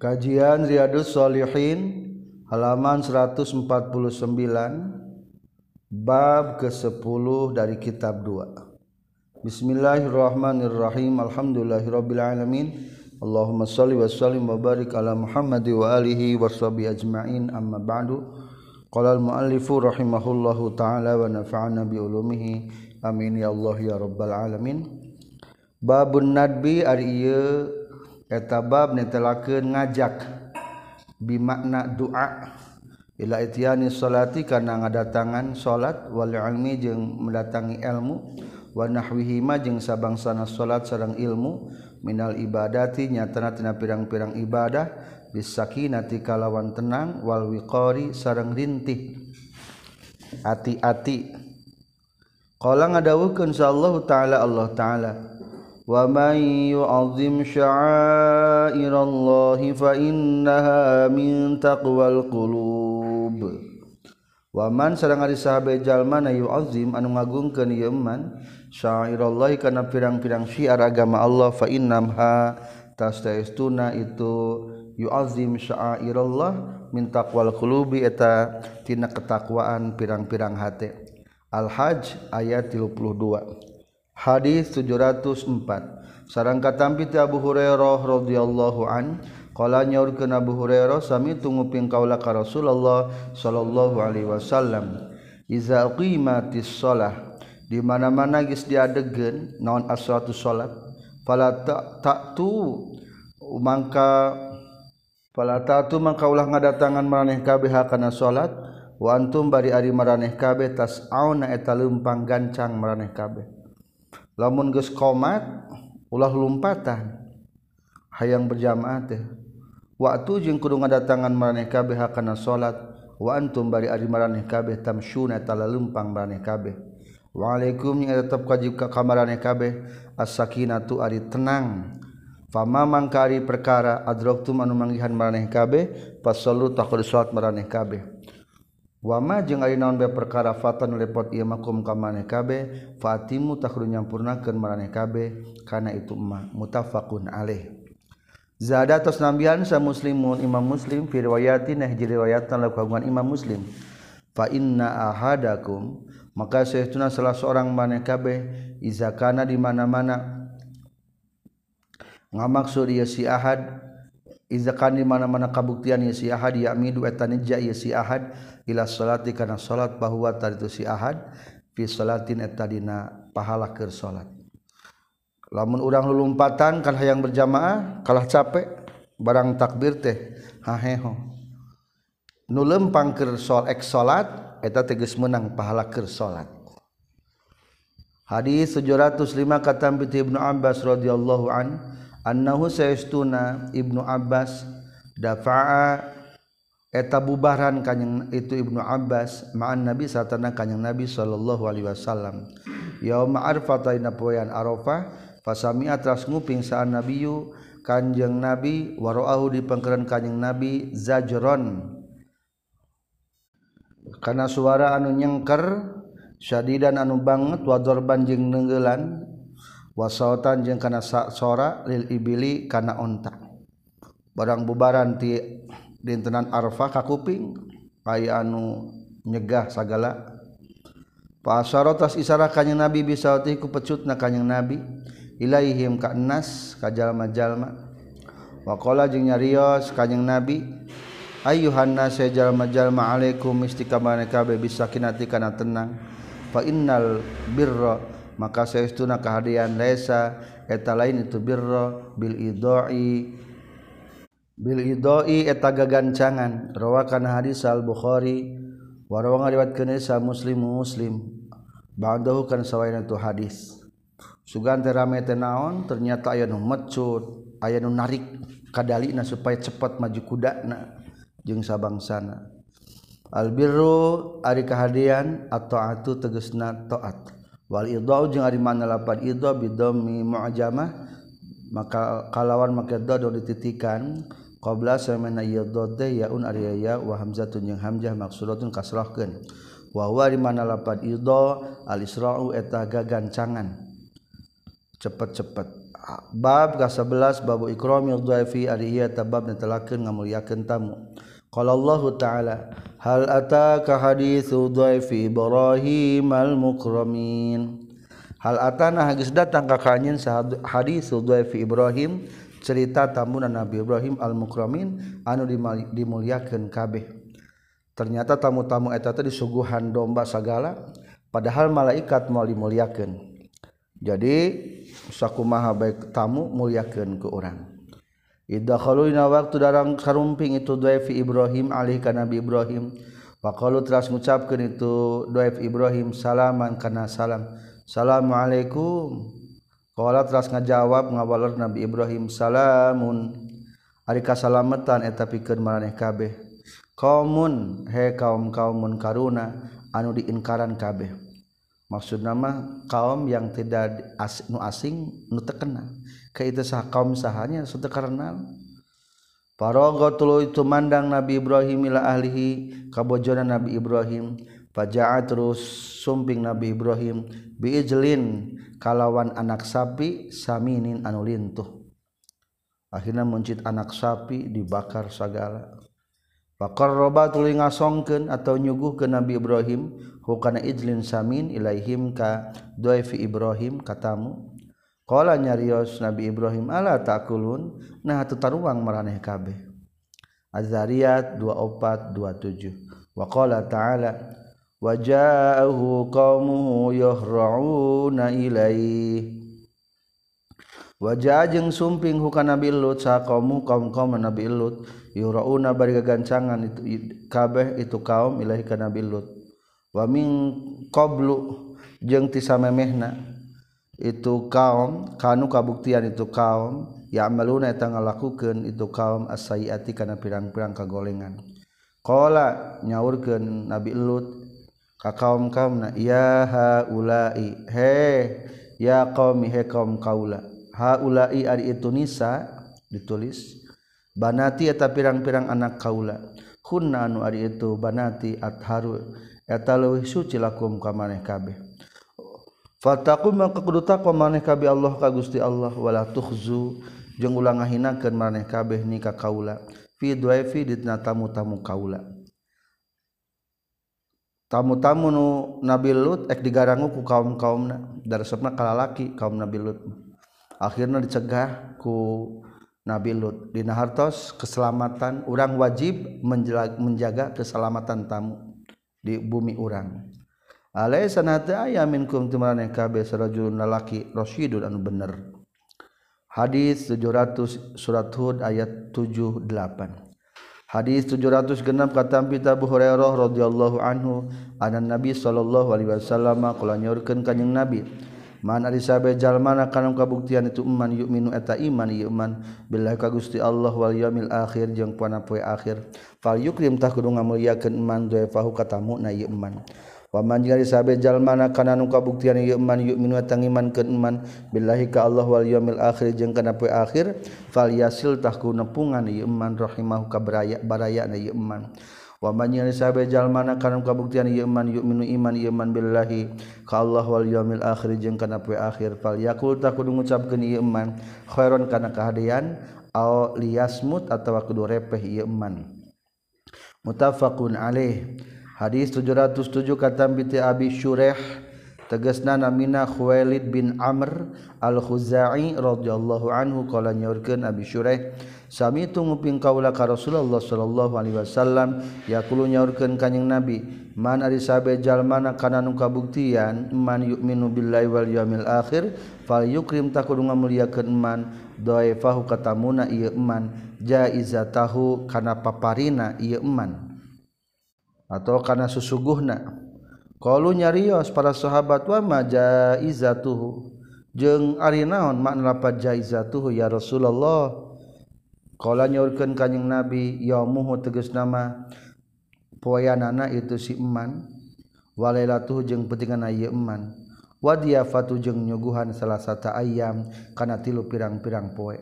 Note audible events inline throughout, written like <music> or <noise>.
Kajian Riyadus Shalihin halaman 149 bab ke-10 dari kitab 2. Bismillahirrahmanirrahim. Alhamdulillahirabbil alamin. Allahumma shalli wa sallim wa barik ala Muhammad wa alihi wa sahbihi ajma'in. Amma ba'du. Qala al-muallifu rahimahullahu ta'ala wa nafa'ana bi ulumihi. Amin ya Allah ya rabbal alamin. Babun nadbi ari ieu etabab netelakeun ngajak. Bimakna doa ila ityani salati kana ngadatangan salat wal ilmi jeung mendatangi ilmu wa nahwihi ma jeung sabangsana salat sareng ilmu minal ibadati nyatana tina pirang-pirang ibadah bisakinati kalawan tenang wal wiqari sareng rintih. Hati-hati. Qala ngadawuhkeun sallallahu taala Allah taala ومن يعظم شعائر الله فإنها من تقوى القلوب Waman sarang ari sahabat jalma na yu'azzim anu ngagungkeun ieu man syairallahi kana pirang-pirang syiar agama Allah fa innamha tastaistuna itu yu'azzim syairallah min taqwal qulubi eta tina ketakwaan pirang-pirang hate Al-Hajj ayat 32 hadis 704 sarang katampi ti Abu Hurairah radhiyallahu an qala nyaurkeun Abu Hurairah sami tunguping kaula ka Rasulullah sallallahu alaihi wasallam iza qimatis shalah di mana-mana geus diadegeun naon as-salatu salat fala ta'tu mangka fala ta'tu mangka ulah ngadatangan maraneh kabeh kana salat wa antum bari ari maraneh kabeh tas'auna eta leumpang gancang maraneh kabeh. lamun geus qomat ulah lumpatan. Hayang berjamaah teh. Waktu jeung kudu ngadatangan maraneh kabeh kana salat wa antum bari ari maraneh kabeh tamsyuna talalumpang maraneh kabeh. Waalaikum yang tetap kajib ke kamarane kabeh. As-sakinatu ari tenang. Fama mangkari perkara adraktum anu manggihan maraneh kabeh fasallu taqul salat maraneh kabeh. Wama jeung ari naon bae perkara fatan lepot ieu makum ka maneh kabeh fatimu takru nyampurnakeun maraneh kabeh kana itu mah mutafaqun alaih. Zada tos nambihan sa muslimun imam muslim fi riwayatin nah riwayatan kagungan imam muslim. Fa inna ahadakum maka saestuna salah seorang maneh kabeh iza kana di mana-mana. Ngamaksud ieu si ahad Izakan di mana-mana kabuktian ya si ahad ya midu etanija ya si ahad ila salati kana salat bahwa taditu si ahad fi salatin etadina pahala keur salat. Lamun urang lulumpatan kan hayang berjamaah kalah capek barang takbir teh haheho. Nu lempang keur sol ek salat eta tegas menang pahala keur salat. Hadis 705 kata Ibnu Abbas radhiyallahu anhu annahu saestuna Ibnu Abbas dafa'a eta bubaran kanyang itu Ibnu Abbas ma'an Nabi satana kanyang Nabi sallallahu alaihi wasallam. Yauma arfata ina poean arafah fasami'a tras nguping saan nabiyu kanjeng nabi waro'ahu di pengkeran kanjeng nabi zajron. Karena suara anu nyengker syadidan anu banget wador banjing nenggelan wasautan jeung kana sora lil ibili kana unta barang bubaran ti dintenan arfa ka kuping aya anu nyegah sagala. Pasarotas isara kanyang Nabi bisa ku pecutna kanyang Nabi. Ilaihim ka nas ka jalma-jalma. Waqala jeung nyarios kanyang Nabi ayuhan nas jalma-jalma alaikum istiqamane kabeh bisa kinati kana tenang. Fa innal birra maka seestuna kehadian laisa eta lain itu birro bil idoi. Bil idoi eta gagancangan. Rawakan hadis al bukhari warawang riwayat kenesa muslim muslim. Ba'dahu kan sawaina tu hadis. Sugan teh rame teh naon ternyata aya nu mecut aya nu narik kadalina supaya cepat maju kudana jeung sabangsana. Al birru ari kahadian atau atu tegesna taat. wal idau jeung ari mana lapan idha' bidomi mu'jamah maka kalawan make dado dititikan. Qabla samana yadha de yaun ari ya wa hamzatun jeung hamzah maksudatun kasrahkeun. Wa wa di mana lapan idho al isra'u eta gagancangan. Cepet-cepet. Bab ka-11 babu ikramil dhaifi ari ieu tabab netelakeun ngamuliakeun tamu. Qala allah ta'ala hal ataka haditsu dhaifi ibrahim al mukramin hal atana geus datang ka kanyeun haditsu dhaifi ibrahim cerita tamuna nabi ibrahim al mukramin anu dimuliakeun kabeh. Ternyata tamu-tamu eta teh disuguhan domba sagala padahal malaikat mau dimuliakeun jadi sakumaha baik tamu muliakeun ke orang. Idakhaluna waktu darang sarumping itu Dwaifi Ibrahim alih ka Nabi Ibrahim. Faqalu teras ngucapkeun itu Dwaif Ibrahim salaman kana salam. Assalamualaikum. Qala teras ngajawab ngawaler Nabi Ibrahim salamun. Ari kasalametan eta pikeun maraneh kabeh. Qaumun he kaum-kaumun karuna anu diinkaran kabeh. Maksud nama kaum yang tidak as, nu asing nu terkenal. ka itu sah kaum sahanya sudah karena Parogo itu mandang Nabi Ibrahim ila ahlihi kabojona Nabi Ibrahim Faja'a terus sumping Nabi Ibrahim biijlin kalawan anak sapi saminin anu lintuh. Akhirnya muncit anak sapi dibakar segala. Pakar roba tuli ngasongkeun atau nyuguh ke Nabi Ibrahim hukana ijlin samin ilaihim ka doifi Ibrahim katamu Kala nyarios Nabi Ibrahim ala takulun? Nah atu taruang maraneh kabeh. Az-Zariyat 2427 wa qala ta'ala wa ja'ahu qaumuhu yahra'una ilaih Wajah jeung sumping hukana Nabi Lut sa kaum kaum kaum Nabi Lut yurauna bari gagancangan itu kabeh itu kaum ilahi ka Nabi Lut. Wa min qablu jeung ti samemehna itu kaum kanu kabuktian itu kaum ya amaluna eta ngalakukeun itu kaum asayiati kana pirang-pirang kagolengan. Qala nyaurkeun nabi lut ka kaum kaumna ya haula'i he ya qaumi he kaum kaula haula'i ari itu nisa ditulis banati eta pirang-pirang anak kaula kunna anu ari itu banati atharu eta leuwih suci lakum ka maneh kabeh. Fataku maka kudu takwa maneh Allah ka Gusti Allah. Wala tukhzu jeung ulang ngahinakeun maneh kabeh ni ka kaula. Fi duaifi ditna tamu-tamu kaula. Tamu-tamu nu Nabi Lut ek digarangu ku kaum-kaumna. Daresepna kalalaki kaum Nabi Lut. Akhirnya dicegah ku Nabi Lut. Dina hartos keselamatan orang wajib menjaga keselamatan tamu di bumi alai sanata aya minkum timaraneh kabeh sarajulun lalaki rasyidun anu bener. Hadis 700 surat hud ayat 78 hadis 706 kata Abu Hurairah radhiyallahu anhu ada nabi sallallahu alaihi wasallam kala nyorkeun kanjing nabi Man ari sabe jalmana kana kabuktian itu iman yu'minu eta iman ieu billahi ka Gusti Allah wal yaumil akhir jeung poe akhir. Fal yukrim tak kudu ngamulyakeun iman doe fahu katamu na iman waman Jalmana kana nu kabuktian iman yuk min tangiman keman billahi ka Allah wal yaumil akhir jeung kana poe akhir fal yasil tahku nepungan iman rahimahu ka baraya baraya na yman waman Jalmana kana nu kabuktian yman yuk min iman yman billahi ka Allah wal yaumil akhir jeung kana poe akhir fal yakul tahku ngucapkeun yman khairon kana kahadean aw liyasmut atawa kudu repeh yman mutafaqun alaih. hadis 707 kata binti Abi Syurah tegasna namina Khuwailid bin Amr al-Khuzai radhiyallahu anhu qala nyorkeun Abi Syurah sami tu nguping kaula ka Rasulullah sallallahu alaihi wasallam yaqulu nyorkeun kanjing Nabi man ari sabe jalmana kana nu kabuktian man yu'minu billahi wal yaumil akhir fal yukrim takudu muliakeun man dhaifahu katamuna ieu man jaizatahu kana paparina ieu man. atau karena susuguhna. Kalau nyarios para sahabat wa majaizatuhu jeung ari naon makna lapat jaizatuhu ya Rasulullah. Kala nyaurkeun kanjing Nabi yaumuhu tegas nama poeanana itu si eman. Walailatuhu jeung petingan ieu eman. Wadiyafatu jeng nyuguhan salah satu ayam kana tilu pirang-pirang poe.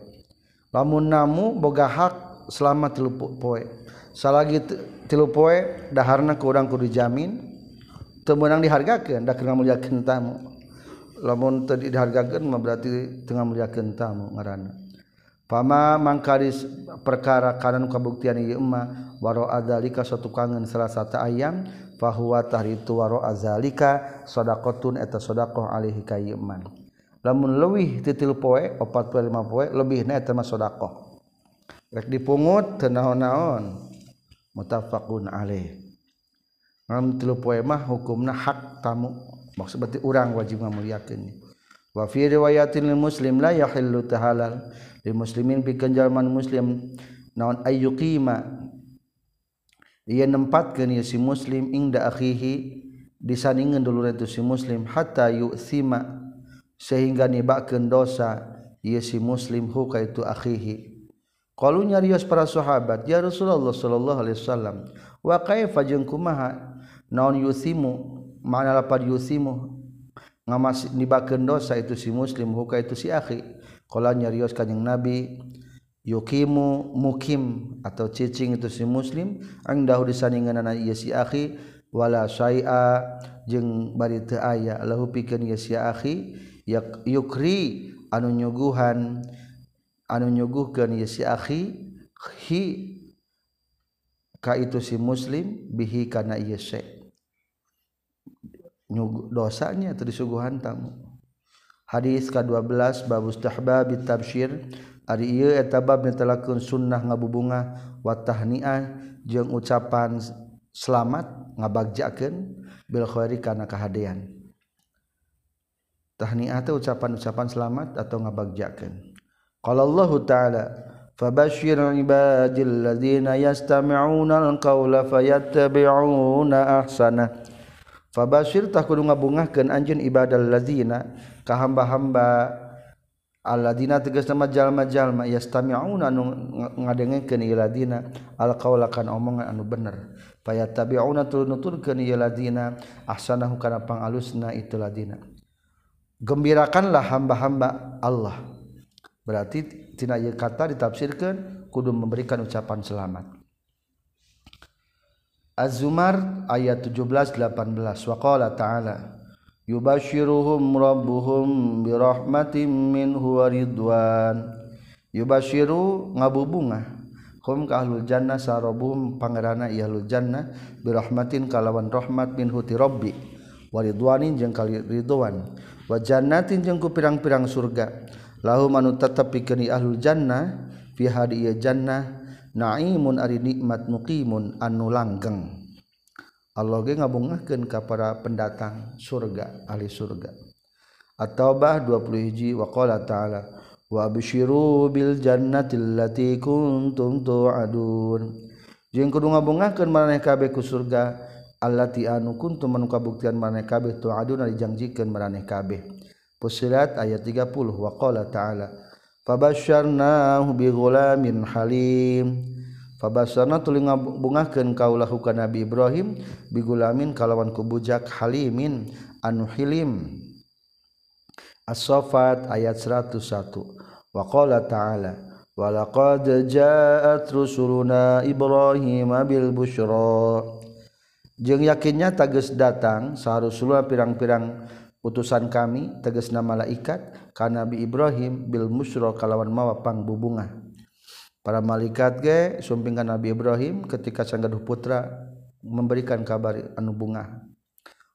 Lamun namu boga hak selama tilu poe. salagi tilu poe daharna kurang kudu jamin teu meunang dihargakeun da keur ngamuliakeun tamu. Lamun teu dihargakeun mah berarti teu ngamuliakeun tamu ngaranna. Pama mangkaris perkara kanan kabuktian ieu mah waro adzalika satu kangen salah satu ayam fahuwa tahritu waro adzalika sadaqatun eta sadaqah alaihi ka ieu mah. Lamun leuwih ti tilu poe opat poe lima lebihna eta mah sadaqah. Rek dipungut teu naon-naon. Mutafaqun alaih. Ngam 3 poe mah hukumna hak tamu. Maksud berarti urang wajib ngamuliakeun wa fi riwayatin muslim la yahillu tahalal. Lil muslimin pikeun jalma muslim naon ayyuqima. Ieu nempatkeun si muslim ingda akhihi disandingeun dulu itu si muslim hatta yu'sima sehingga nibakeun dosa ieu si muslim hu ka itu akhihi kalau nyarios para sahabat ya Rasulullah sallallahu alaihi wasallam wa kaifa jeung kumaha? Naon yusimu? Mana lapar yusimu? Ngamas nibakeun dosa itu si muslim huka itu si akhi. Kalau nyarios kanjing nabi yukimu mukim atau cicing itu si muslim ang dahu disandinganna ieu si akhi wala syai'a. Jeung bari teu aya lahu pikeun ieu si akhi yukri anu nyuguhan. anu nyuguhkeun ye si akhi hi ka itu si muslim bihi kana ieu se. Dosanya teu disuguhan tamu. Hadis ka-12 babus tahbab tabsyir ari ieu eta bab netelakeun sunnah ngabubunga wa tahni'ah jeung ucapan selamat ngabagjakeun bil khairi kana kahadean. Tahni'ah teh ucapan-ucapan selamat atau ngabagjakeun. Qala Allah Ta'ala Fabashir ibadil ladzina yastami'una al-qawla fayattabi'una ahsana Fabashir tak kudu ngabungahkeun anjeun ibadal ladzina ka hamba-hamba alladzina tegas nama jalma-jalma yastami'una anu ngadengekeun ieu ladzina al-qawla kana omongan anu bener. Fayattabi'una tuluy nuturkeun ieu ladzina ahsanahu kana pangalusna itu ladzina gembirakanlah hamba-hamba Allah. berarti tina ieu kata ditafsirkeun kudu memberikan ucapan selamat. Az-Zumar ayat 17 18 waqala ta'ala yubashiruhum rabbuhum birahmatin minhu wa ridwan. Yubashiru ngabubungah hum ka ahlul jannah sarabuhum pangerana ieu jannah birahmatin kalawan rahmat minhu ti rabbi. Wa ridwanin jeung kali ridwan. Wa jannatin jeung ku pirang-pirang surga. lahu manu tetap pikeni ahlul jannah fi hadiya jannah naimun ari nikmat muqimun anu langgeng. Allah ge ngabungahkeun ka para pendatang surga ahli surga. At-Taubah 21 wa qala ta'ala wa abshiru bil jannati allati kuntum tu'adun. Jeung kudu ngabungahkeun maraneh kabeh ku surga allati anu kuntum anu kabuktian maraneh kabeh tu'adun ari janjikeun maraneh kabeh. Fusilat ayat 30 wa qala ta'ala Fabasyarnahu bighulamin halim. Fabasarna tuli ngabungahkeun kaulahu ka Nabi Ibrahim bigulamin kalawan kubujak halimin anu hilim. As-Saffat ayat 101 wa qala ta'ala walaqad ja'at rusuluna Ibrahim bil busyra jeung yakinnya tages datang saharusula pirang-pirang utusan kami tegasna malaikat ka Nabi Ibrahim bil musyra kalawan mawa pangbubungah para malaikat ge sumpingkan Nabi Ibrahim ketika sanggaduh putra memberikan kabar anu bunga.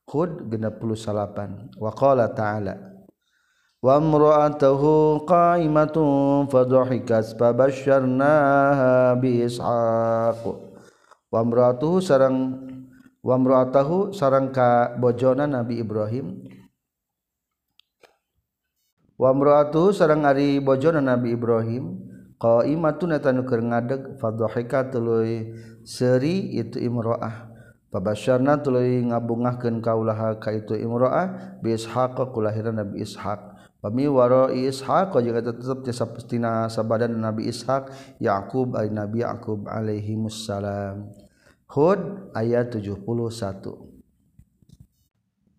Hud 68 wa qala ta'ala wa imra'atuhu qa'imatun fadhahikat fabasyarnaha bi ishaq. Wa imra'atuhu sareng wa imra'atuhu sareng ka bojona Nabi Ibrahim Wamroatu sarang Ari bojona Nabi Ibrahim kau tanu keur ngadeg fadhahika tuluy seri itu imroah Pabasyarna tuluy ngabungahkeun kaulaha ka itu imroah bi Ishaq kulahiran Nabi Ishaq. Pami waro Ishaq juga tetep ti sapestina sabadan Nabi Ishaq Yakub ay Nabi Yakub alaihi wassalam Hud ayat 71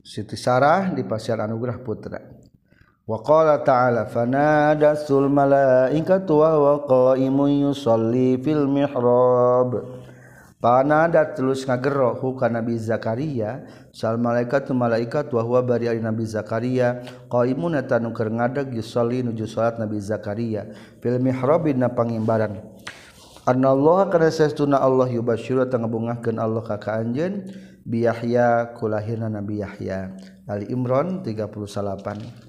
Siti Sarah di Pasir Anugerah Putra Waqala ta'ala fanadasul malaikatu wa huwa qa'imun yusalli fil mihrab panada terus ngagerrohu ka Nabi Zakaria sal malaikat malaikat wa huwa bari ari Nabi Zakaria qaimun eta nu keur ngadeg yusolli nuju salat Nabi Zakaria fil mihrab na pangimbaran Anna Allah kana sesuna Allah yubasyiru ta ngabungahkeun Allah ka ka anjeun bi Yahya kulahirna Nabi Yahya Ali Imran 38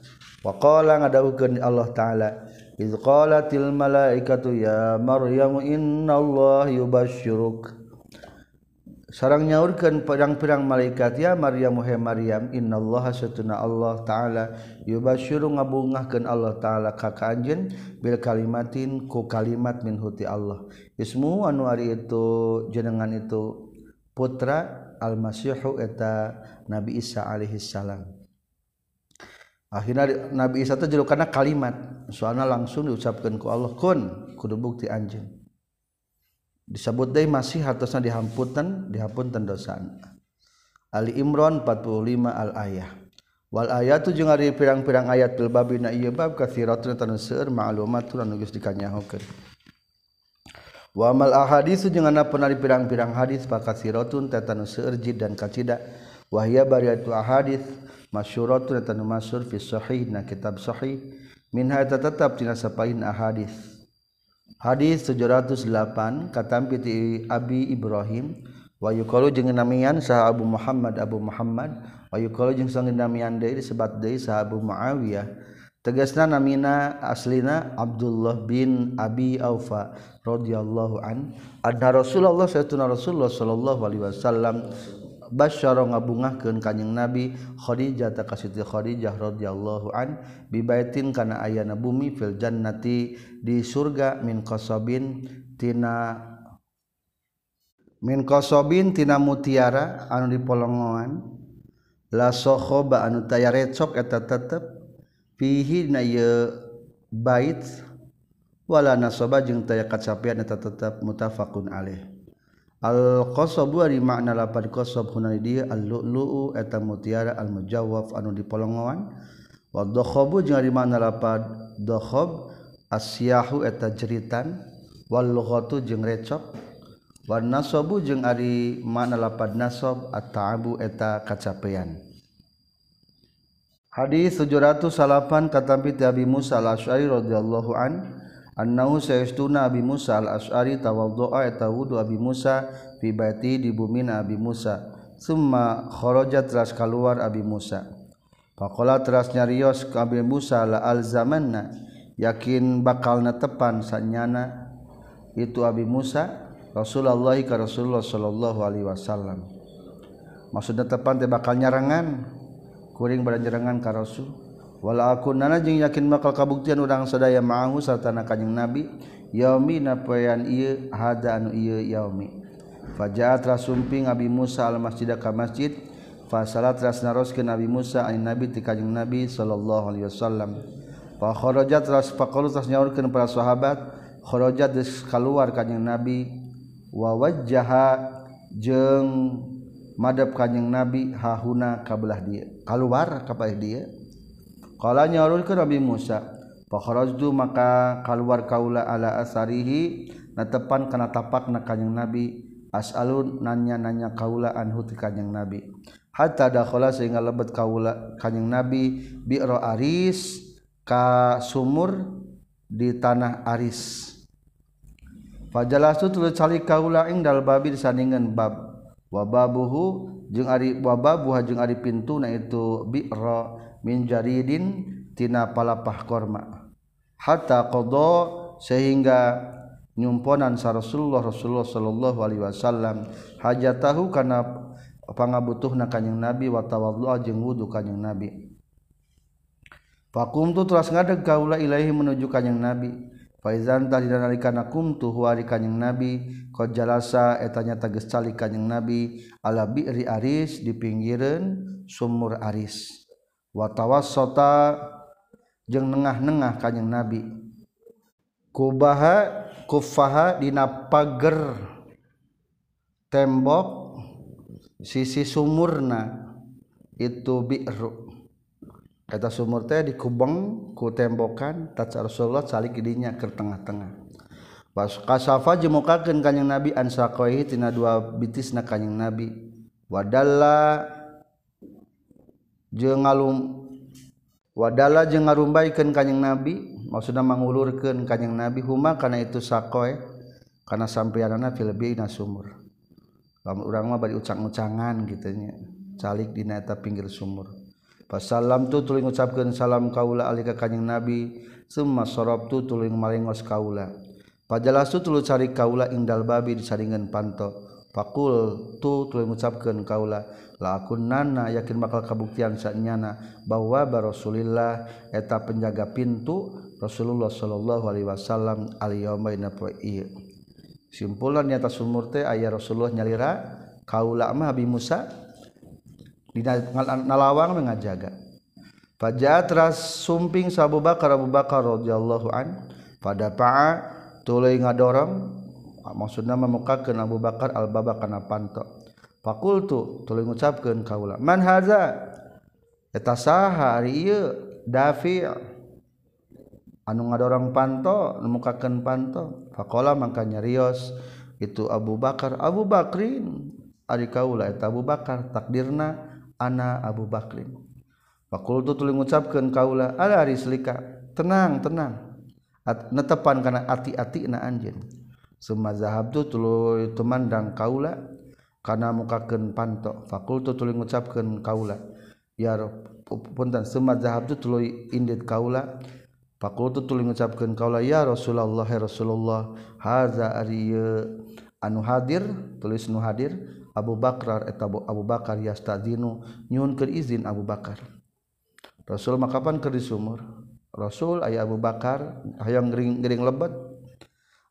Waqala ngadawukeun Allah taala iz qalatil malaikatu ya maryam Allah yubashshiruk. Sarang nyaurkeun pirang-pirang malaikat ya maryam he maryam innallaha satuna Allah taala yubasyuru ngabungahkeun Allah taala ka kanjeun bil kalimatin ku kalimat min huti Allah. Ismu anu ari itu jenengan itu putra al-masihu eta Nabi Isa alaihi salam akhirnya Nabi Isa itu julukanna kalimat. Soalnya langsung diucapkan ku Allah kun kudu bukti anjeun. Disebut day masih atasnya dihamputan dihapun tendosan Ali Imran 45 al ayah. Wal ayat tu jeung ari pirang-pirang ayat fil babi na ieu bab kathiratun tan seueur ma'lumatun anu geus wa amal ahadits jeung anapun ari pirang-pirang hadis kathiratun tan seueur jid dan kacida wa hiya bariatu ahadits masyuratun eta nu masyhur fi sahih na kitab sahih. Minha eta tetap tina sapain ahadis. Hadis 708 katampi ti Abi Ibrahim wa yuqalu jeung namian sah Abu Muhammad Abu Muhammad wa yuqalu jeung sang namian deui disebat deui sah Abu Muawiyah. Tegasna namina aslina Abdullah bin Abi Aufa radhiyallahu an anna Rasulullah sayyidina Rasulullah sallallahu alaihi wasallam basyara ngabungahkeun kanjing Nabi Khadijah ta ka Siti Khadijah radhiyallahu an bi baitin kana ayana bumi fil jannati di surga min qasabin tina min qasabin tina mutiara anu dipolongoan. La sokhoba anu taya recok eta tetep fihi na ye bait wala nasoba jeung taya kacapean eta tetep mutafaqun alaih Al-qasab ari makna lapad qasab hunai dia al-lu'lu'u eta mutiara al-mujawwaf anu dipolongoan. Wa dakhabu jeung ari makna lapad dakhab asyahu eta jeritan. Wal lughatu jeung recop. Wa nasabu jeung ari makna lapad nasab at-ta'abu eta kacapean. Hadis 708 katampi Abi Musa Al-Asy'ari radhiyallahu an. annahu saestuna abi Musa al-Asy'ari tawaddu'a e tawudu abi Musa fi baiti di bumi abi Musa. Summa kharaja teras keluar abi Musa. Faqala teras nyarios ka abi Musa la alzamanna? Yakin bakal netepan sanyana itu abi Musa Rasulullah ka Rasulullah sallallahu alaihi wasallam. Maksudnya tepan teh bakal nyarangan kuring badan nyarangan ka Rasul. wala aku nana jeung yakin bakal kabuktian urang sadaya ma'ahu sarta na kanjing nabi yaumi napoyan ieu hada anu ieu yaumi. Fajaat rasumping abi Musa al masjid ka masjid fasalat rasnaroskeun nabi Musa an nabi ti kanjing nabi sallallahu alaihi wasallam. Fa kharajat ras faqalu tas nyaurkeun para sahabat kharajat des kaluar kanjing nabi. Wa wajjaha jeung madhab kanjing nabi hahuna kabelah dia kaluar kabelah dia. Kala nyarulkeun Nabi Musa, fakharajtu maka keluar kaula ala asarihi natepan kana tapakna kanjing Nabi as'alun nanya-nanya kaula anhu ti kanjing Nabi. Hatta dakhala sehingga lebet kaula kanjing Nabi bi'ra aris ka sumur di tanah aris. Fajalastu tuluy calik kaula ing dal babi disandingan bab wa babuhu jeung ari wa babuha jeung ari pintu na itu bi'ra min jaridin tina palapah korma. Hatta qada sehingga nyumponan sa Rasulullah Rasulullah sallallahu alaihi wasallam hajatahu kana pangabutuhna kanjing Nabi wa tawaddu jeung wudu kanjing Nabi. Fakumtu teras ngadeg kaula ilaahi menuju kanjing Nabi. Faizan tadina nalikana kumtu huwa di kanjing Nabi qad jalasa etanya tegas calik kanjing Nabi ala bi'ri aris di pinggireun sumur aris. watawas sota jeung nengah-nengah kanyang nabi. Kubaha kufaha dina pager tembok sisi sumurna itu bi'ru. Kata sumur teh dikubeng ku tembokan tat Rasulullah salik idinya ke tengah-tengah. Was kasafa jemukakeun kanjing nabi ansaqaihi tina dua bitisna kanjing nabi. Wadalla jeung ngalum wadala jeung ngarumbaikeun kanjing nabi maksudna mangulurkeun kanjing nabi huma kana itu sakoe kana sampeyanana fil bina sumur lamun urang mah bari ucang-ucangan gitu nya calik dina eta pinggir sumur Pasalam tu tuling ucapkeun salam kaula alika kanjing Nabi, summa sarabtu tuling malengos kaula. Pajalastu tulu cari kaula indal babi disaringan panto. Fakul tu tuluy ngucapkeun kaula la nana yakin bakal kabuktian sanyana bahwa Rasulillah eta penjaga pintu Rasulullah sallallahu alaihi wasallam al yauma ieu. Simpulan nyata sumur teh aya Rasulullah nyalira kaula mah Abi Musa di nalawang mengajaga. Fajaat ras sumping Abu Bakar Abu Bakar radhiyallahu an pada pa'a tuluy ngadorong maksud nama mukaken Abu Bakar al-baba kana panto. Fakultu tuluy ngucapkeun kaula man haza? Eta saha ari ieu? Dafi. Anu ngadorong panto nemukakeun panto. Faqala mangka nyarios itu Abu Bakar. Abu Bakrin. Ari kaula eta Abu Bakar takdirna ana Abu Bakrin. Fakultu tuluy ngucapkeun kaula ala rislika tenang tenang. At, netepan kana ati-ati na anjeun. Sumazahab tu tulu temandang kaula kana mukakeun panto. Fakultu tuluy ngucapkeun kaula. Ya punten. Sumazahab tu tuluy indit kaula. Fakultu tuluy ngucapkeun kaula ya Rasulullah ya Rasulullah haza ari anu hadir? Tulis nu hadir Abu Bakar eta Abu Bakar yastadzinu nyunkeun izin Abu Bakar. Rasul makapan keur di sumur Rasul ayah Abu Bakar hayang gering-gering lebet.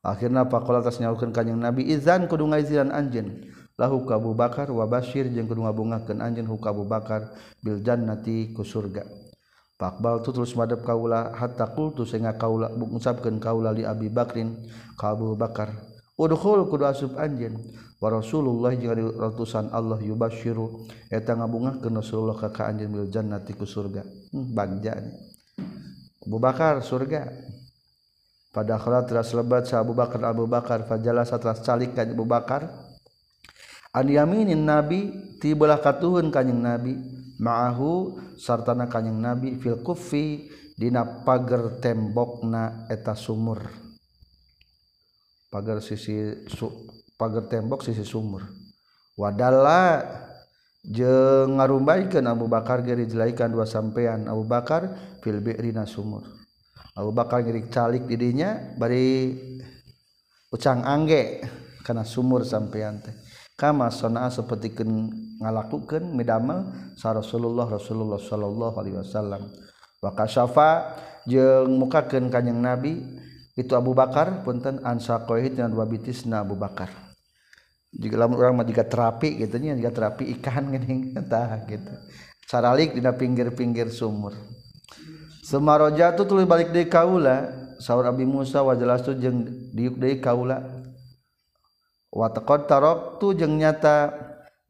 akhirnya pakola atas nyawakan kanyang nabi izan kudu ngaiziran anjen lahu kabu bakar wa basir jeung kudu ngabungakeun anjeun hu kabu bakar bil jannati ku surga. Pakbal tu terus madep kaula hatta qultu sehingga kaula mengucapkan kaula li Abi Bakrin ka Abu Bakar udkhul kudu asup anjeun wa Rasulullah jeung ratusan Allah yubasyiru eta ngabungakeun Rasulullah ka ka anjeun bil jannati ku surga. Hmm, bangjana Abu Bakar surga. pada akhirat teras lebat sa Abu Bakar Abu Bakar fajalasa teras calik ka Abu Bakar. An yaminin nabi tibalah katuhun kanjing nabi. Ma'ahu sartana kanjing nabi fil kufi dina pager tembokna eta sumur. Pager sisi su, pager tembok sisi sumur. Wadala jeung ngarumbaikan Abu Bakar geri jelaikan dua sampean Abu Bakar fil bi'rina sumur. lalu bakal ngirik calik didinya bari ucang angge karena sumur sampeyan teh. Kama sona seperti ngalakukan medamel sa Rasulullah Rasulullah Shallallahu Alaihi Wasallam. Wakasyafa jeng mukakeun kanyang Nabi itu Abu Bakar punten ansakohit dan dua bitisna Abu Bakar. Jika lamun orang mah jika terapi gitu nya jika terapi ikan gini <laughs> entah gitu. Saralik di pinggir-pinggir sumur. Semaroja tuh tulis balik dari kaula. Sahur Abi Musa wajelas tuh jeng diuk dari kaula. Watakot tarok tuh jeng nyata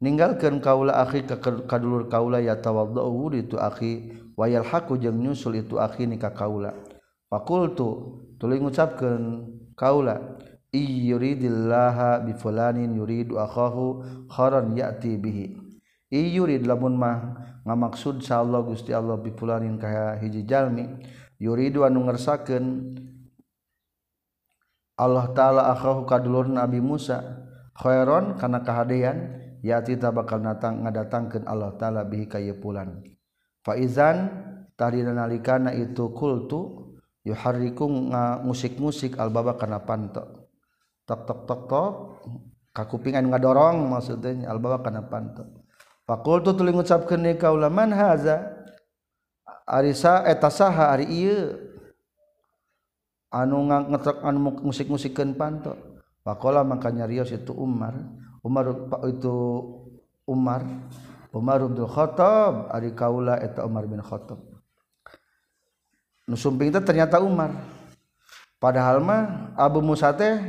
ninggalkan kaula akhi ke kadulur kaula ya tawadhu itu akhi. Wayal haku jeng nyusul itu akhi nikah kaula. Pakul tu tulis ngucapkan kaula iyuridillaha bifulanin yuridu akhahu kharan ya'ti bihi. yurid lamun mah ngamaksud sa Allah Gusti Allah bipulanin kaya hiji jalmi. Yuridu anu ngersakeun Allah taala akhahu kadulur Nabi Musa khairon kana kahadean yati ta bakal datang ngadatangkeun Allah taala bihi ka pulan. Fa izan tadina nalikana itu kultu yuharriku musik-musik albaba kana panto. Tok tok tok tok kakupingan ngadorong maksudnya albaba kana panto. fakultu tuli ngucapkeun ni kaula man haza ari sa eta eh, saha ari ieu. Anu ngetrek anu musik-musikeun panto. Faqala maka nyarios itu Umar. Umar itu Umar. Umar bin Khattab. Ari kaula eta Umar bin Khattab. Nu itu ternyata Umar. Padahal mah Abu Musa teh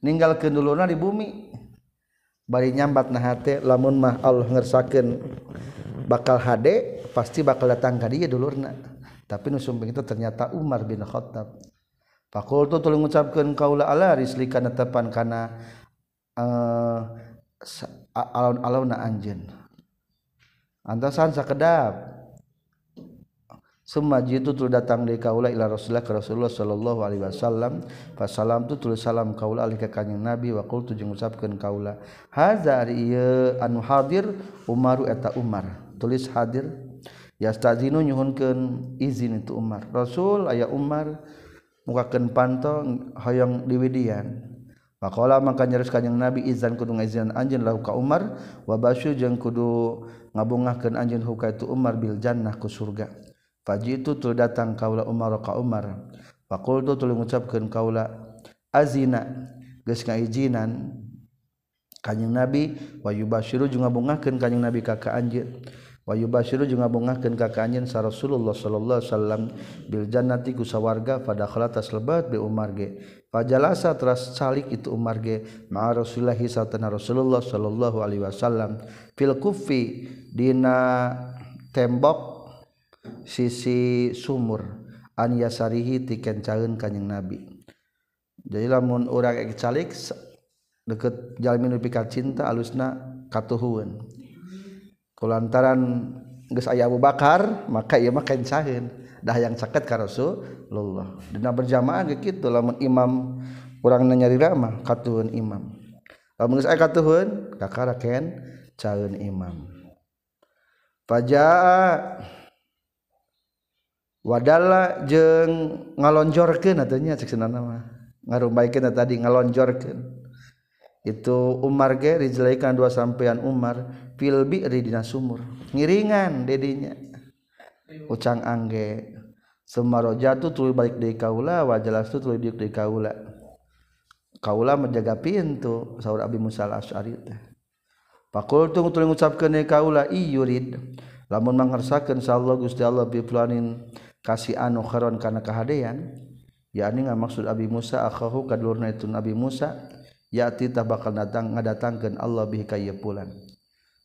ninggalkeun duluna di bumi. bari nyambat na hate lamun mah Allah ngersakeun bakal hade pasti bakal datang ka dia dulurna. Tapi nu sumping itu ternyata Umar bin Khattab. Fakultu tulung ngucapkeun kaula ala rislika tepan kana eh, uh, alon-alonna anjeun. Antasan sakedap. Semaji itu tu datang dari kaula ila Rasulullah ke Rasulullah sallallahu alaihi wasallam. Fasalam tu tulis salam kaula alih ka kanjing Nabi wa qultu jeung ngucapkeun kaula. Hadza ari ieu anu hadir Umaru eta Umar. Tulis hadir yastazinu nyuhunkeun izin itu Umar. Rasul aya Umar mukakeun panto hoyong diwidian. Pakola maka nyaris kanjing Nabi izan kudu ngaizin anjeun lahu ka Umar wa basyu jeung kudu ngabungahkeun anjeun hukaitu Umar bil jannah ku surga. Faji itu tul datang kaula Umar ka Umar. Fakultu tul mengucapkan kaula azina geus ngaijinan kanjing Nabi wayubasyiru jeung ngabungahkeun kanjing Nabi ka ka anjeun. Wayubasyiru jeung ngabungahkeun ka ka anjeun sa Rasulullah sallallahu alaihi wasallam bil jannati ku sawarga pada khalatas lebat bi Umar ge. Fajalasa teras salik itu Umar ge ma Rasulullah sallallahu Rasulullah sallallahu alaihi wasallam fil kufi dina tembok sisi sumur an yasarihi tikencaun kanyang nabi. Jadi lamun orang calik deket jalmin pikat cinta alusna katuhuan kulantaran geus aya Abu Bakar maka ieu mah kencaeun dah yang caket ka Rasulullah. Dina berjamaah ge kitu lamun imam urang nyari rama katuhun imam. Lamun geus aya katuhun kakara ken caeun imam. Fajaa wadala jeng ngalonjorkan adanya cek nama. Ngarumbaikan tadi ngalonjorkan itu Umar ge dijelaikan dua sampean Umar fil bi'ri dina sumur. Ngiringan dedinya. Ucang angge semaro jatuh tuluy balik deui kaula wa jalastu tuluy deuk deui kaula. Kaula menjaga pintu saur Abi Musa al-Asy'ari teh. Pakultu tuluy ngucapkeun kaula iyurid lamun mangersakeun sa Allah Gusti Allah bi kasih anu kharon kana kahadean. Yakni maksud Abi Musa akhahu kadulurna itu Nabi Musa yati tah bakal datang ngadatangkeun Allah bihi ka ieu pulan.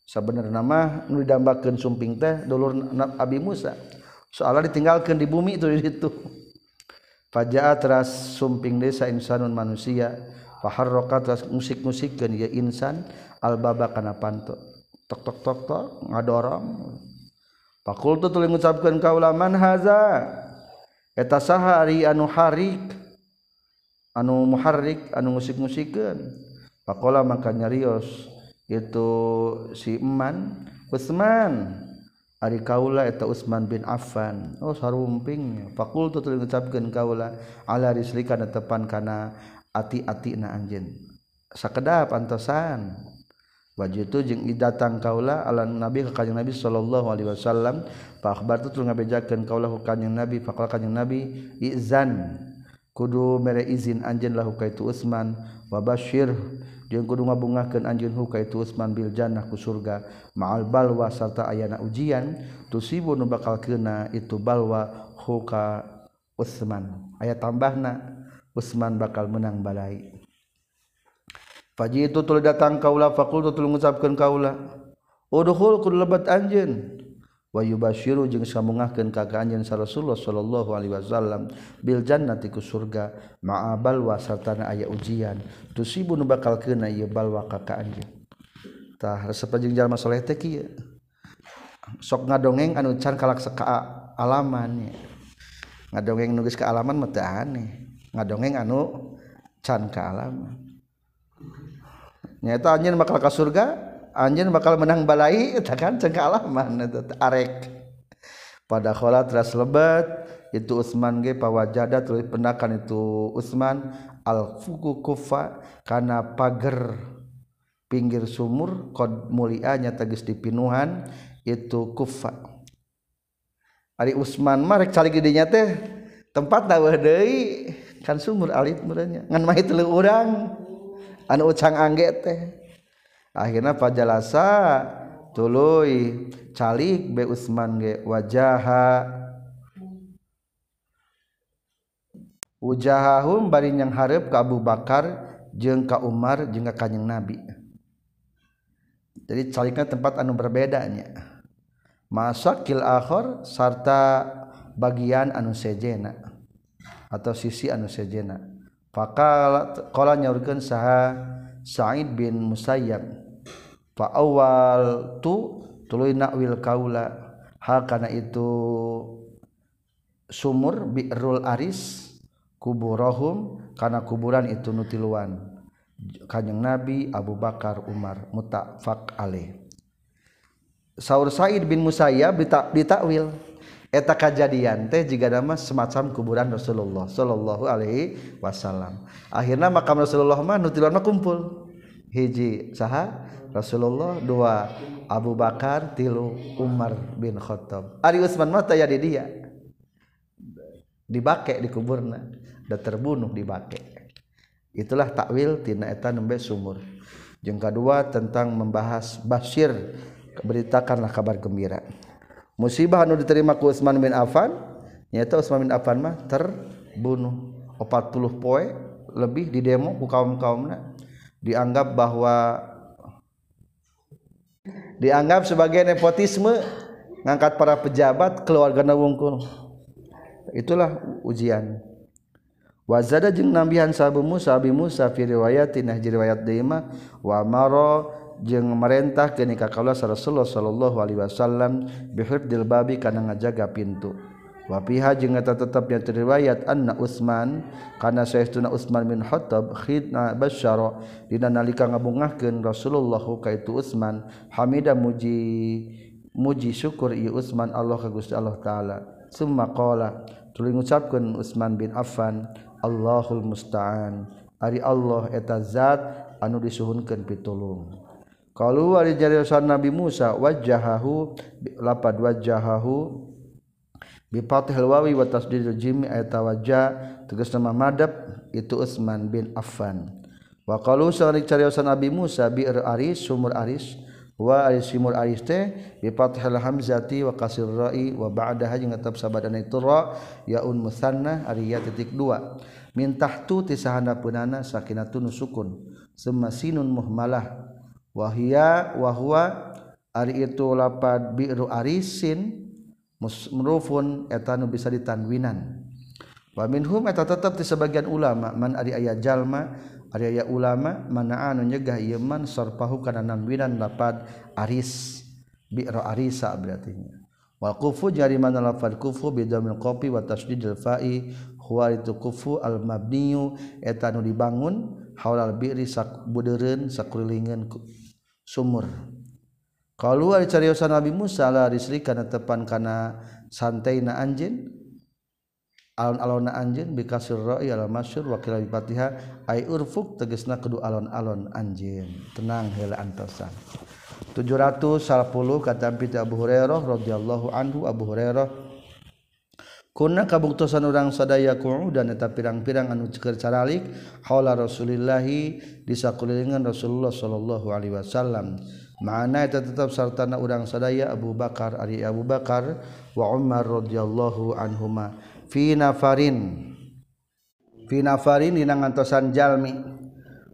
Sabenerna mah nu didambakeun sumping teh dulur Abi Musa. Soalnya ditinggalkan di bumi itu di situ. <laughs> Faja'a teras sumping desa insanun manusia faharroka teras musik-musikkeun ieu insan albaba kana panto. Tok tok tok tok ngadorong. Fakultu tuli mengucapkan kaulaman haza? Eta sahari anu harik anu muharrik anu musik-musikan pakola maka nyarios itu si Eman Utsman Ari kaula eta Utsman bin Affan. Oh sarumping. Fakultu tuli mengucapkan kaula ala rislika tepan kana ati-atina anjeun. Sakedap antosan. waju itu jeung datang kaula ala nabi ka kanjeng nabi sallallahu alaihi wasallam. Fa akhbartu tul ngabejakeun kaula ka kanjeng nabi fa qala kanjeng nabi izan kudu mere izin anjeun lahu ka itu Utsman wa basyir jeung kudu ngabungahkeun anjeun hu ka itu Utsman bil jannah ku surga ma'al balwa sarta ayana ujian tusibu nu bakal kena itu balwa hu ka Utsman. Aya tambahna Utsman bakal menang balai. Faji itu tul datang kaula fakultu tul mengucapkan kaula. Udhul kudu lebat anjeun. Wa yubasyiru jeung samungahkeun ka anjeun sa Rasulullah sallallahu alaihi wasallam bil jannati ku surga ma'abal wa sartana aya ujian. Tusibu nu bakal keuna ieu balwa ka ka anjeun. Tah resep jeung jalma saleh teh kieu. Sok ngadongeng anu can kalak ka alaman Ngadongeng nulis ke alaman mah teu aneh. Ngadongeng anu can ka alaman. Nyata anjing bakal ke surga anjing bakal menang balai <laughs> itu kan cengkalaman itu arek. Pada kholat ras lebat itu Utsman ge pawajada tulis pendakan itu Utsman al fuku kufa karena pagar pinggir sumur kod mulianya tagis dipinuhan itu kufa Ari Utsman marek cari gedenya teh tempat tawah deui kan sumur alit merenya ngan mah itu urang anu ucang angge teh. Akhirnya pajalasa tuluy calik be Utsman ge wajaha. Ujahahum bari yang hareup ka Abu Bakar jeung ka Umar jeung ka Kanjeng Nabi. Jadi calikna tempat anu berbedanya masakil akhir sarta bagian anu sejena atau sisi anu sejena. Fakala nyaurkeun saha Sa'id bin Musayyab. Fa awal tu tuluy nakwil kaula hal kana itu sumur bi'rul aris kuburahum kana kuburan itu nutiluan kanjeng Nabi Abu Bakar Umar mutafak alaih Saur Sa'id bin Musayyab ditakwil eta kejadian teh jika nama semacam kuburan Rasulullah Shallallahu Alaihi Wasallam. Akhirnya makam Rasulullah mah nutilan mah kumpul. Hiji saha? Rasulullah dua Abu Bakar tilu Umar bin Khattab. Ari Utsman mah taya di dia. Dibake di kuburna dan terbunuh dibake. Itulah takwil tina eta nembe sumur. Yang kedua tentang membahas Bashir beritakanlah kabar gembira musibah anu diterima ku Utsman bin Affan nyata Utsman bin Affan mah terbunuh. 40 poe lebih di demo ku kaum-kaumna. Dianggap bahwa dianggap sebagai nepotisme ngangkat para pejabat keluarga wungkul itulah ujian. Wazada jeung nambihan sabu Musa Abi Musa fi riwayatin riwayat deima wa maro jeung memerintah kenika kaula Rasulullah sallallahu Alaihi Wasallam bihifdil babi kana ngajaga pintu. Wa fiha jeung eta tetep nya riwayat anna Utsman kana saestuna Utsman bin Khattab khidna basyara dina nalika ngabungahkeun Rasulullah ka itu Utsman hamida muji muji syukur ieu Utsman Allah ka Gusti Allah taala. Summa qala tuluy ngucapkeun Utsman bin Affan Allahul musta'an. Ari Allah eta zat anu disuhunkeun pitulung. Kalau ari jarisan Nabi Musa wajahahu lapad wajahahu bi fathil wawi wa tasdidil jim ayat wajah tegas nama madab itu Utsman bin Affan. Wa qalu sari cariyosan Nabi Musa bi aris sumur aris wa aris sumur aris teh bi fathil hamzati wa kasir ra'i wa ba'daha jeung tetap sabadana itu ra yaun musanna ari ya titik dua. Min tahtu tisahana punana sakinatun sukun summa sinun muhmalah wahia wahwa ari itu lapad biru arisin musrufun eta nu bisa ditanwinan. Wa minhum eta tetep di sebagian ulama man ari aya jalma ari aya ulama mana anu nyegah ieu man sarpahu kana nanwinan lapad aris biru arisa berarti wal kufu jari mana lapad kufu bidamil qafi wa tasdidil fa'i huwa itu kufu al mabniyu eta nu dibangun haulal bi'ri sak budeureun sakurilingeun sumur. Kalau dicariyosan Nabi Musa lah risri karena tepan karena santai na anjin alon-alon na anjin bikasir ra'i al masyur wakil bipatiha ay urfuk tegesna kudu alon-alon anjin tenang hela antasan 710 kata Abu Hurairah radhiyallahu anhu Abu Hurairah Kuna kabuktosan orang sadaya dan eta pirang-pirang anu ceker caralik haula Rasulillahi di sakulingan Rasulullah sallallahu alaihi wasallam. Mana eta tetap sartana orang sadaya Abu Bakar ari Abu Bakar wa Umar radhiyallahu anhuma fi nafarin fi nafarin dina ngantosan jalmi.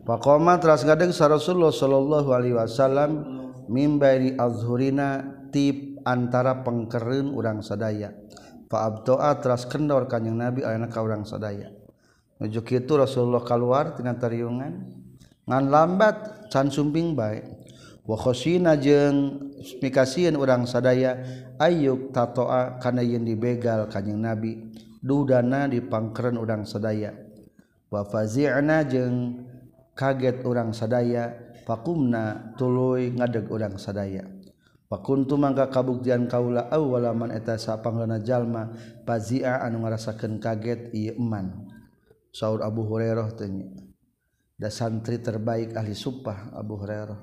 Faqama teras ngadeg sa Rasulullah sallallahu alaihi wasallam mimbari azhurina tip antara pengkereun urang sadaya Abdoa teras kendor kanyang nabi ayana ka urang sadaya. Nuju kitu Rasulullah keluar tina tariungan. Ngan lambat can sumping baik wa khosina jeung mikasieun urang sadaya ayyuk tatoa kana yeun dibegal kanjing nabi. Dudana dipangkeren urang sadaya. Wa fazi'na jeung kaget urang sadaya. Fakumna tuluy ngadeg urang sadaya. Pakuntu mangka kabuktian kaula awalaman eta sapanglana jalma pazia anu ngarasakeun kaget ieu eman. Saur Abu Hurairah tanya. Da santri terbaik ahli supah Abu Hurairah.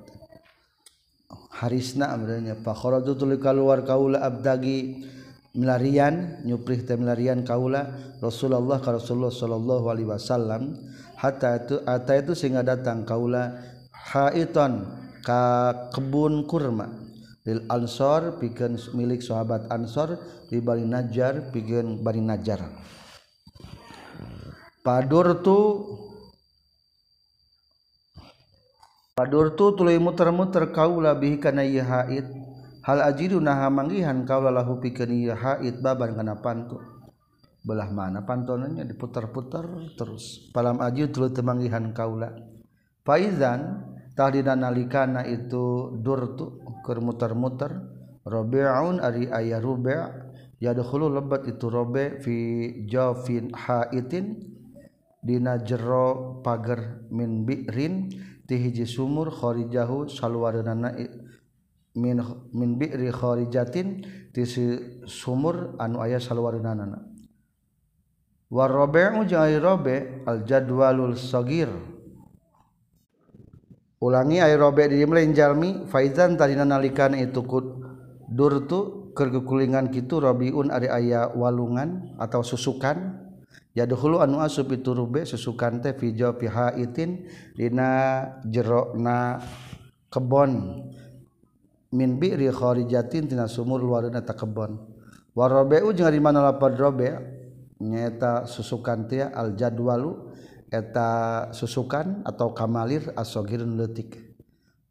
Harisna amranya fa kharaju tuluy kaluar kaula abdagi melarian nyuprih teh melarian kaula Rasulullah ka Rasulullah sallallahu alaihi wasallam hatta itu ata itu sehingga datang kaula haiton ka kebun kurma lil ansor pikeun milik sahabat ansor di bari najjar pikeun bari najjar. Padur tu tuluy muter-muter kaula bihi kana haid hal ajidu naha manggihan kaula lahu pikeun haid baban kana pantu. Belah mana pantonannya diputar-putar terus. Palam ajidu tuluy temanggihan kaula faizan tahdina nalikana itu durtu keur muter-muter. Rabi'un ari aya rubi' yadkhulu lebat itu robe fi jafin haitin. Dina jero pager min bi'rin. Ti hiji sumur kharijahu salwareunana min min bi'ri kharijatin ti sumur anu aya salwareunana war rabi'u jai robe al jadwalul sagir. ulangi air robek di lain jalmi faizan tadina nalikan itu kut dur durtu kergekulingan kitu robiun ari aya walungan atau susukan. Ya dahulu anu asup itu rube susukan teh video piha itin dina jerokna kebon. Min bi'ri kharijatin tina sumur luarna ta kebon. Warobeu jeung ari mana lapar robe nyata susukan teh al jadwalu eta susukan atau kamalir asogirun letik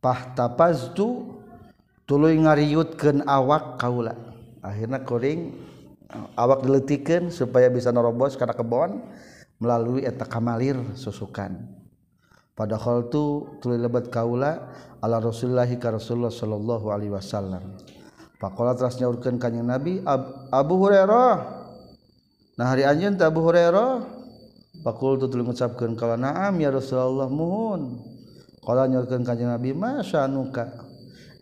pahtapaztu tuluy ngariutkeun awak kaula. Akhirna kuring awak diletikeun supaya bisa nerobos kana kebon melalui eta kamalir susukan. Padahal tu tuluy lebat kaula ala Rasulullah ka rasulullah sallallahu alaihi wasallam. Pakola teras nyaurkeun kanjing nabi Ab, Abu Hurairah. Nah hari anjeun Abu Hurairah. Pakul tu tulung ucapkan kalau naam ya Rasulullah muhun. Kalau nyurkan kanjeng Nabi masya nuka.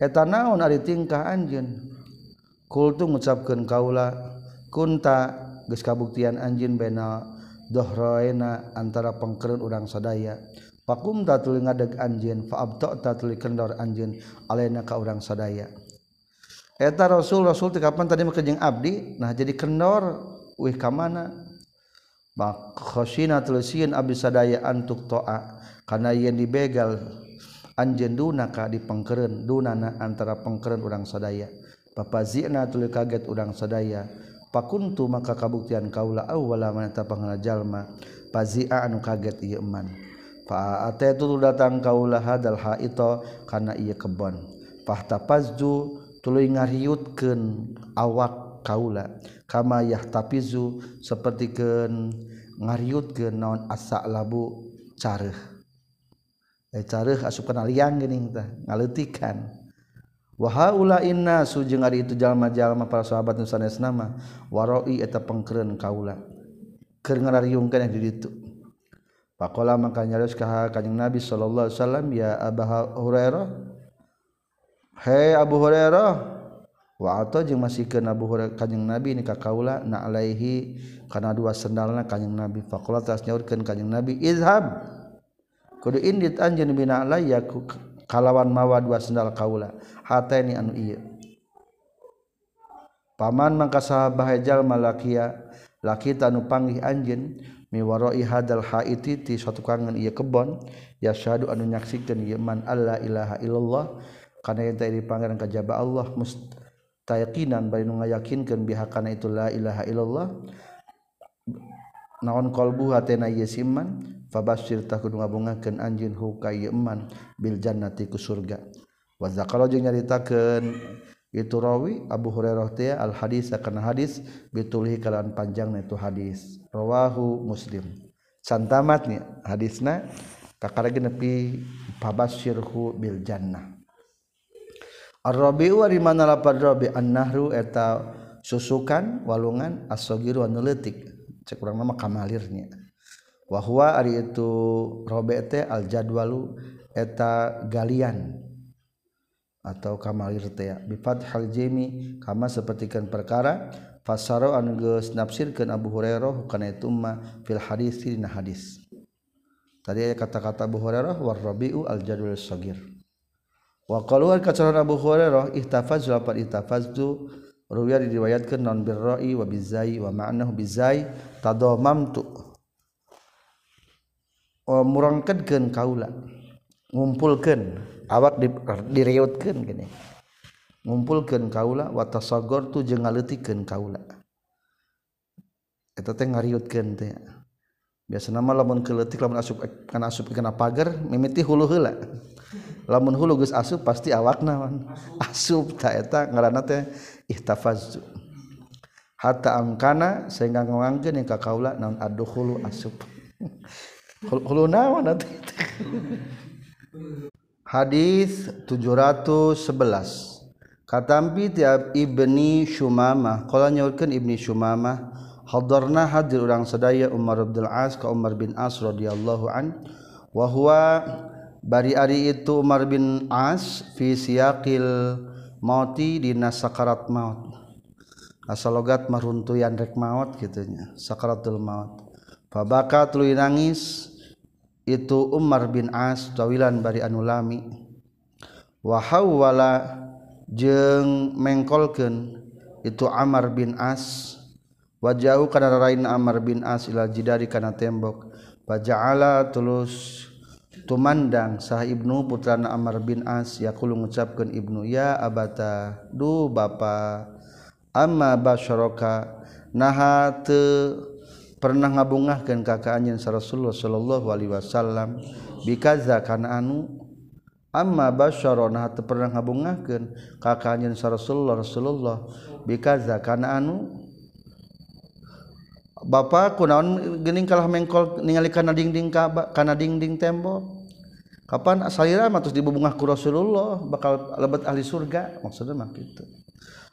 Eta naon ari tingkah anjun. Kul tu ngucapkan kaula kunta geus kabuktian anjun bena dohroena antara pengkeren urang sadaya. Pakum ta tuli ngadeg anjun faabto ta tuli kendor anjun alena ka urang sadaya. Eta Rasul Rasul tekapan tadi mah Abdi nah jadi kendor wih ka mana makhosina tulisin abis sadaya antuk toa. Karena yen dibegal anjen dunaka di pengkeren dunana antara pengkeren urang sadaya. Papa zina tuli kaget urang sadaya. Pakuntu maka kabuktian kaula awwala manata tapangna jalma pazia anu kaget ieu eman. Fa ataitu datang kaula hadal haito kana ieu kebon. Fahtapazzu tuluy ngariutkeun awak kaula. kama yahtapizu sapertikeun ngariutkeun naon asa labu careuh e eh, careuh asupan aliang geuning tah ngaleutikan wa haula innasu jeung ari itu jalma-jalma para sahabat nu sanesna mah waroi eta pengkeren kaula. Keur ngarariungkeun di ditu. Pakola maka nyarios ka kanjeng Nabi sallallahu alaihi wasallam ya Abu Hurairah Hei Abu Hurairah atau masih ke nabu Kanyeng nabi nikah Kaula na Alaihi karena dua sendalna Kanyeng nabi. Fakultas nyaurkan Kanyeng nabi Izham kudu indit anjeun bina alaya kalawan mawa dua sendal kaula. Hataini anu ieu. Paman mangka sahabah jalma lakia laki tanu panggih anjeun miwaroi hadal haiti ti suatu kangen ieu kebon ya syahadu anu nyaksikeun ieu man alla ilaha illallah. Kana yang tadi pangeran kajaba Allah must tayakinan bari nu ngayakinkeun bihakana itu la ilaha illallah. Naon qalbu hatena ieu siman fabashir ta kudu ngabungakeun anjeun huka ieu iman bil jannati ku surga. Wa zakalo jeung nyaritakeun itu rawi Abu Hurairah teh al hadis kana hadis bitulhi kalan panjangna itu hadis. Rawahu muslim. Santamatnya hadisna kakara nepi fabashirhu bil jannah. Ar-Rabi'u ari mana lapar Rabi? An-nahru eta susukan walungan as-sagiru anu leutik cek urang nama kamalirnya wahwa ari itu robete al jadwalu eta galian. Atau kamalir teh bifat hal jemi kama sepertikan perkara fasaro anu geus nafsirkeun Abu Hurairah kana itu mah fil hadis dina hadis. Tadi kata-kata Abu Hurairah war rabiu al jadwal sagir wa keluar kacaran Abu Hurairah ihtafaz lapat ihtafaz tu ruwiya diriwayatkan non birra'i wa bizai wa ma'nahu bizai tadamamtu. Murangkeun kaula ngumpulkeun awak di, direutkeun gini. Ngumpulkeun kaula wa tasagor tu jeung ngaleutikeun kaula. Eta teh ngariutkeun teh. Biasana mah lamun keleutik lamun asup kana asup kana pagar mimiti hulu heula lamun hulu geus asup pasti awakna man. asup ta eta ngaranna teh ihtafazzu. Hatta amkana sehingga ngangkeun ka kaula naon adkhulu asup. Hulu naon atuh Hadis 711 Katampi tiap Ibni Shumamah Kala nyaurkan Ibni Shumamah Hadarna hadir orang sedaya Umar Abdul As Ka Umar bin As radhiyallahu an Wahuwa bari-ari itu Umar bin As fi siyaqil mauti dina sakarat maut. Asal logat maruntuyan rek maut gitunya sakaratul maut. Fabaka tuluy nangis itu Umar bin As tawilan bari anu lami. Wa hawwala jeung mengkolkeun itu Amr bin As. Wajau kana rain Amr bin As ila jidari kana tembok. Faja'ala tulus tumandang sah ibnu putrana Amr bin As yaqulu ngucapkeun ibnu ya abata du bapa amma basyaraka naha teu pernah ngabungahkeun ka kaanjeun Rasulullah sallallahu alaihi wasallam bikaza kana anu amma basyara naha teu pernah ngabungahkeun ka kaanjeun Rasulullah Rasulullah bikaza kana anu Bapak kunaon geuning kalah mengkol ningali kana dingding ka kana dingding tembok kapan salira mah terus dibubungah ku Rasulullah bakal lebet ahli surga. Maksudnya mah gitu.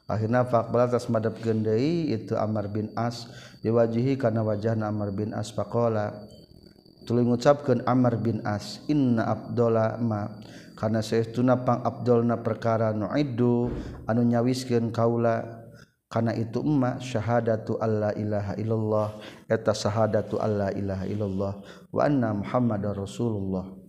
Akhirnya faqbala tas madab gendai itu Amr bin As diwajihi karena wajahna Amr bin As faqala tuluy ngucapkeun Amr bin As inna abdola ma karena saestuna pang abdolna perkara nuiddu anu nyawiskeun kaula. Karena itu emma syahadatu alla ilaha illallah eta syahadatu alla ilaha illallah wa anna muhammadar rasulullah.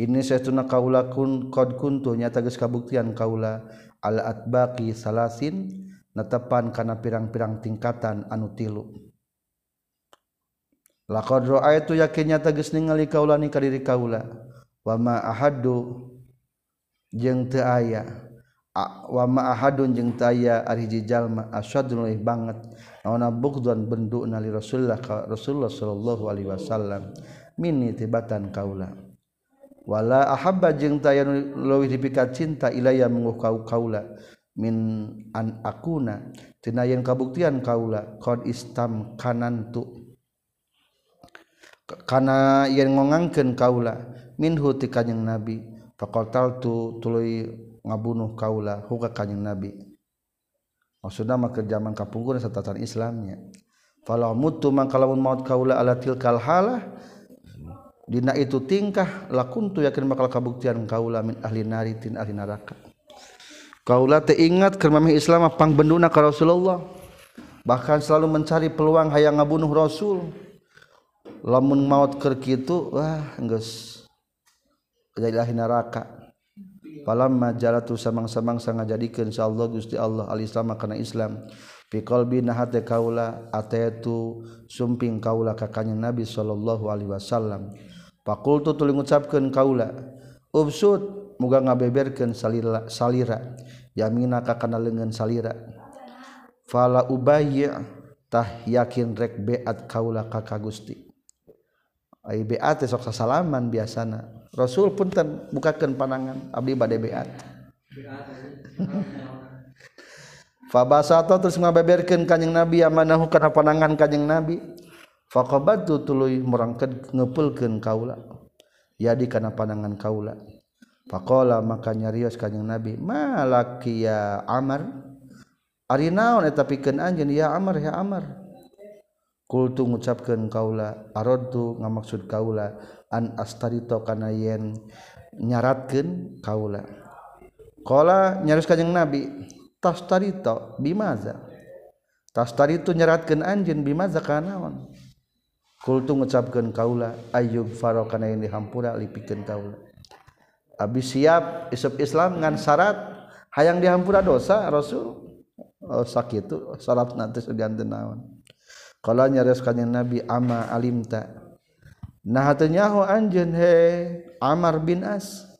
ini seuna kaula kun qd kuntunya tages kabuktian kaula. Alaat baki salasin netepan kana pirang-pirang tingkatan anu tilu. Laqad ra'aitu yakinnya tages ningali kaula ni kadiri kaula. Wa ma ahadu jeung teu aya. Wa ma ahadun jeung teu aya ari hiji jalma asyadun leuwih banget. Naonna bugdun benduna li Rasulullah Rasulullah sallallahu alaihi wasallam. Minni tibatan kaula. wala ahabba jeung tayanu leuwih dipikat cinta ilaya menguh kau kaula min an akuna. Tina yang kabuktian kaula qad istam kanantu kana yen ngongangkeun kaula minhu ti kanjing nabi. Faqatal tu tuluy ngabunuh kaula huka kanjing nabi. Maksudna mah ke zaman kapungkur satatan islamnya. Falau mutu mangkalamun maut kaula ala tilkal halah. Dina itu tingkah lakuntu yakin bakal kabuktian kaula min ahli nari tin ahli neraka. Kaula teu ingat Islam pang benduna ka Rasulullah. Bahkan selalu mencari peluang hayang ngabunuh Rasul. Lamun maut keur kitu wah geus jadi ahli neraka. Falamma jalatu samang-samang ngajadikeun insyaallah Gusti Allah al-Islam kana Islam. Fi qalbi nahate kaula ataitu sumping kaula ka kanjeng Nabi sallallahu alaihi wasallam. fakultu tuli ngucapkeun kaula ubsud muga ngabeberkeun salira salira yamina ka kana leungeun salira. Fala ubayyi tah yakin rek beat kaula ka ka Gusti. Ai beat sok sasalaman biasana. Rasul punten bukakeun panangan abdi bade beat. <laughs> Fabasata terus ngabeberkeun kanjing Nabi amanahu kana panangan kanjing Nabi. fakobat tu tuluy merangket ngepulkan kaula. Jadi karena pandangan kaula. Fakola maka nyarios kanyang nabi malaki ya amar? Ari naon eta pikeun anjeun? Ya amar ya amar. Kultu ngucapkeun kaula aradtu ngamaksud kaula an astarito kana yen nyaratkeun kaula. Qala nyarios kanjing nabi tastarito bimaza. Tastarito nyaratkeun anjeun bimaza kanaon kultu ngucapkeun kaula ayyub farokana yang dihampura lipikeun kaula. Abis siap isep Islam ngan syarat hayang dihampura dosa Rasul. Oh sakitu syarat nanti seganti naon. Kalau nyaris kanjeng Nabi ama alimta. Nah nyaho anjeun he Amar bin As.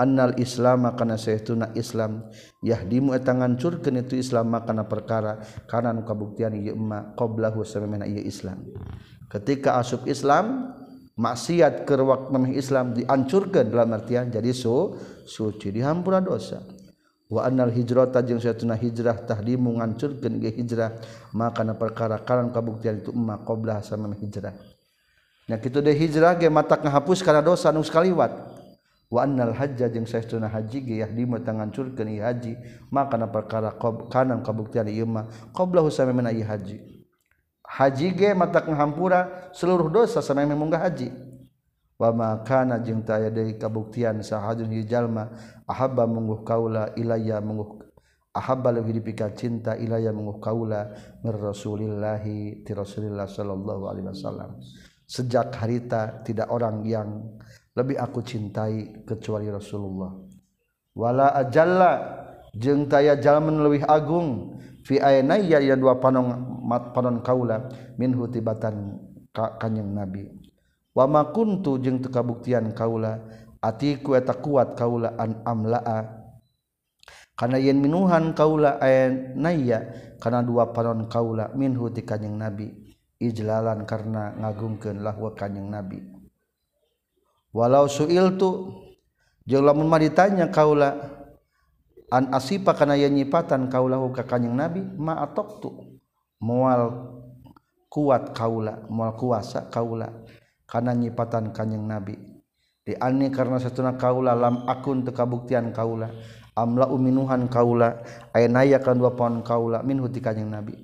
Annal islam kana saestuna Islam yahdimu eta ngancurkeun itu Islam kana perkara kana nu kabuktian ieu emma samemena ieu Islam ketika asub Islam maksiat ke waktu memih Islam diancurkan dalam artian jadi su suci dihampura dosa. Wa annal hijrata jeung satuna hijrah tahdimu ngancurkeun ge hijrah maka na perkara karan kabuktian itu emma qoblah sama hijrah. Nya kitu de hijrah ge matak ngahapus kana dosa nu sakaliwat wa annal hajja jeung satuna haji ge yahdimu tangancurkeun ieu haji maka na perkara kanan kabuktian ieu mah qoblah sama ieu haji haji ge mata ngahampura seluruh dosa sanajan yang haji. Wa makana jeung taya deui kabuktian sahajun jalma ahabba mungguh kaula ilayya mungguh ahabba leuwih dipika cinta ilayya mungguh kaula mir rasulillah ti rasulillah sallallahu alaihi wasallam. Sejak harita tidak orang yang lebih aku cintai kecuali Rasulullah. Wala ajalla jeung taya jalman leuwih agung fi ainaya dua panong panon kaula minhu tibatan ka kanjeng nabi. Wama kuntu jeung teu kabuktian kaula atiku eta kuat kaula an amlaa. Kana yen minuhan kaula aya naya kana dua panon kaula minhu ti kanjeng nabi. Ijlalan karena ngagungkeun lahwa kanjeng nabi. Walau suiltu jeung lamun mah ditanya kaula an asipa kana yen nyipatan kaulahu ka kanjeng nabi ma atoktu. mual kuat kaula mual kuasa kaula karena nyipatan kanyang nabi. Di ani karena satuna kaula lam akun teu kabuktian kaula amla uminuhan kaula ayenaya kan dua pohon kaula min huti kanyang nabi.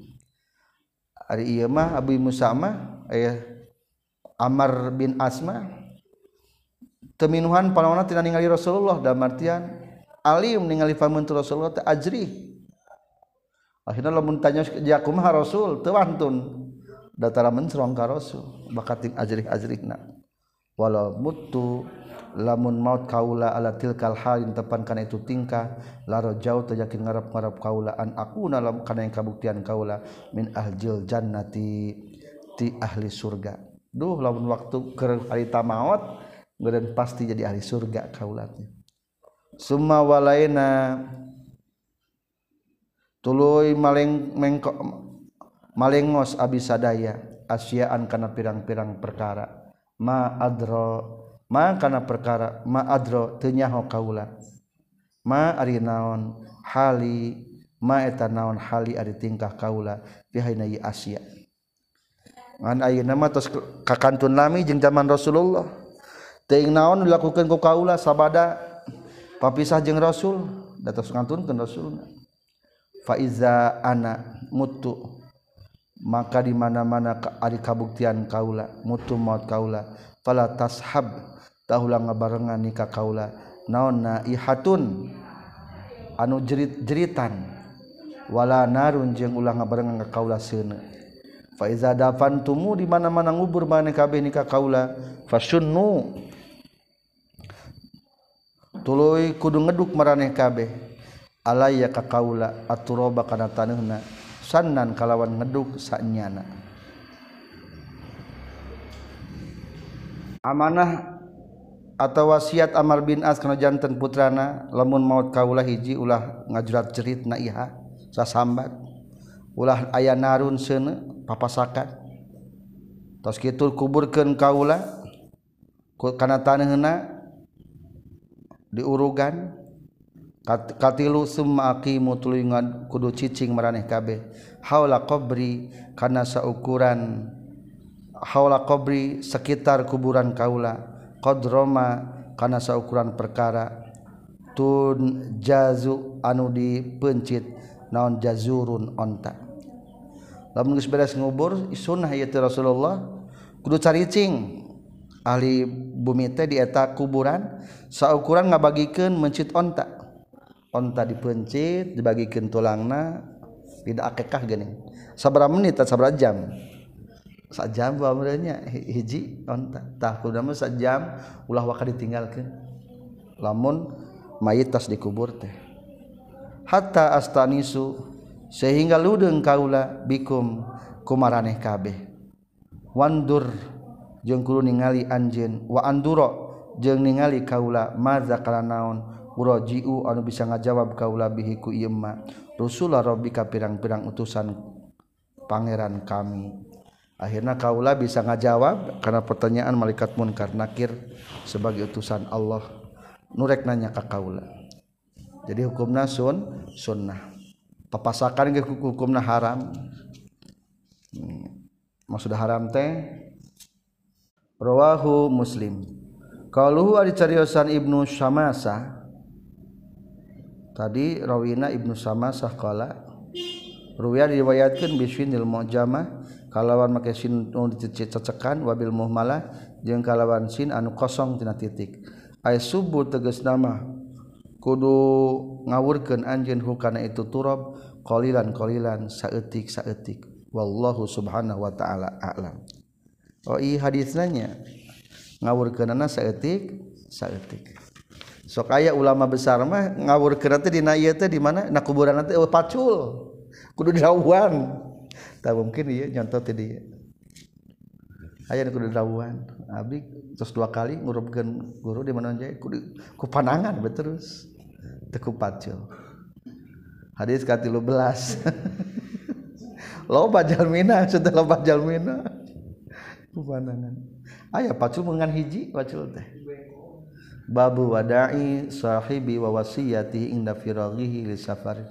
Ari ieu mah Abu Musa mah aya Amar bin Asma teminuhan palawana tina ningali Rasulullah. Dalam artian alim ningali pamuntu Rasulullah teh ajri akhirnya lamun tanya jakumah rasul? Tewantun datara mencerong ka rasul bakating ajrik-ajrikna. Walau mutu lamun maut kaula ala tilkal halin tepan kana itu tingkah laro jauh teu ngarap ngarap kaula an aku nalam kana yang kabuktian kaula min ahjil jannati ti ahli surga. Duh lamun waktu keur harita maut ngeureun pasti jadi ahli surga kaulatnya. Summa walaina tuluy maleng mengko malengos abisadaya asiaan kana pirang-pirang perkara. Ma adro ma kana perkara ma adro teu nyaho kaula. Ma ari naon hali ma eta naon hali ari tingkah kaula pihaina ieu asia. Ngan ayeuna mah tos kakantun nami jeung zaman Rasulullah. Teuing naon dilakukeun ku kaula sabada papisah jeung Rasul da tos ngantunkeun Rasulna. faiza ana mutu maka di mana-mana ari kabuktian kaula mutu maut kaula fala tashab tahulah ngabarengan nikah kaula. Naon na ihatun anu jerit-jeritan wala narun jeung ulah ngabarengan ka kaula seuneu fa iza dafantumu di mana-mana ngubur mana kabeh nikah kaula fasunnu tuluy kudu ngeduk maraneh kabeh. alaya ka kaula aturoba kana taneuhna sannan kalawan ngeduk sanyana. Amanah atau wasiat Amar bin As kana janten putrana lamun maut kaula hiji ulah ngajurat cerit na iha sasambat. Ulah aya narun seuneu papasakan tos kitu kuburkeun kaula kana taneuhna diurugan. Katilu summa aqimu tuluy kudu cicing maraneh kabeh. Haula qabri kana saukuran haula qabri sekitar kuburan kaula. Qadroma kana saukuran perkara. Tun jazu anu dipencit. Naon jazurun onta. Lamun geus beres ngubur sunnah ieu Rasulullah kudu caricing ahli bumi teh di eta kuburan saukuran ngabagikeun mencit onta onta dipencit dibagikan tulangna tidak akekah gini. Sabra menit atau sabra jam. Sajam bamrenya hiji onta. Tah kudu sajam ulah waka ditinggalkeun lamun mayit tas dikubur teh. Hatta astanisu sehingga ludeung kaula bikum kumaraneh kabeh. Wandur jeung kudu ningali anjeun. Wa anduro jeung ningali kaula maza kana naon urajiu anu bisa ngajawab kaula bihi ku ieu Rasulullah rabbika pirang-pirang utusan pangeran kami. Akhirnya kaula bisa ngajawab karena pertanyaan malaikat munkar nakir sebagai utusan Allah. Nurek nanya ka kaula. Jadi hukum nasun sunnah. Papasakan ke hukumna haram. Hmm. maksud haram teh? Rawahu muslim. Kalau ada cariosan ibnu Syamasa tadi Rawina Ibnu sama sahkala Ruya diriwayatkan biswinil mujamah kalawan make sin nu dicecekan wabil muhmalah jeung kalawan sin anu kosong tina titik. Ay subuh tegas nama kudu ngawurkeun anjeun hukana itu turab qalilan qalilan saeutik saeutik. Wallahu subhanahu wa taala a'lam. Oh i hadisnya ngawurkeunana saeutik saeutik. sok aya ulama besar mah ngawur kerat teh dina ieu teh di mana? Na kuburan teh oh, pacul. Kudu dawuan tak mungkin ieu nyontoh tadi dia aya kudu dawuan abdi terus dua kali ngurupkeun guru di mana aja kudu ku panangan terus. Teku pacul. Hadis ka 13 <laughs> loba jalmina sudah loba jalmina ku panangan. Aya pacul mengan hiji pacul teh. babu wada'i sahibi wa wasiyati inda firaghihi li safari.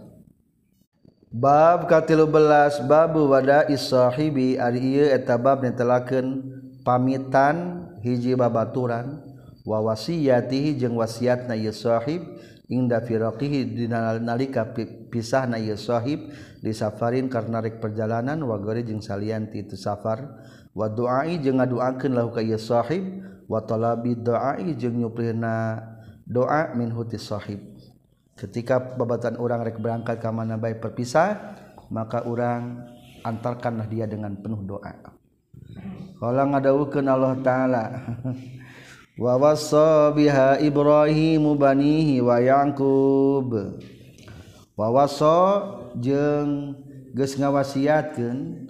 Bab katilu belas babu wada'i sahibi ari ieu eta bab netelakeun pamitan hiji babaturan. Wa wasiyatihi jeung wasiatna ieu sahib inda firaqihi dina nalika pisahna ieu sahib di safarin karena rek perjalanan wa gari jeung salian ti safar. Wa du'ai jeung ngadoakeun lahu ka ieu sahib watolabi doai jeung nyuplina doa min huti sahib. Ketika babatan orang rek berangkat ke mana baik perpisah maka orang antarkanlah dia dengan penuh doa. Kalau ngadawukeun Allah taala <laughs> wa wassa biha ibrahimu banihi wa yaqub. Wa wassa jeung geus ngawasiatkeun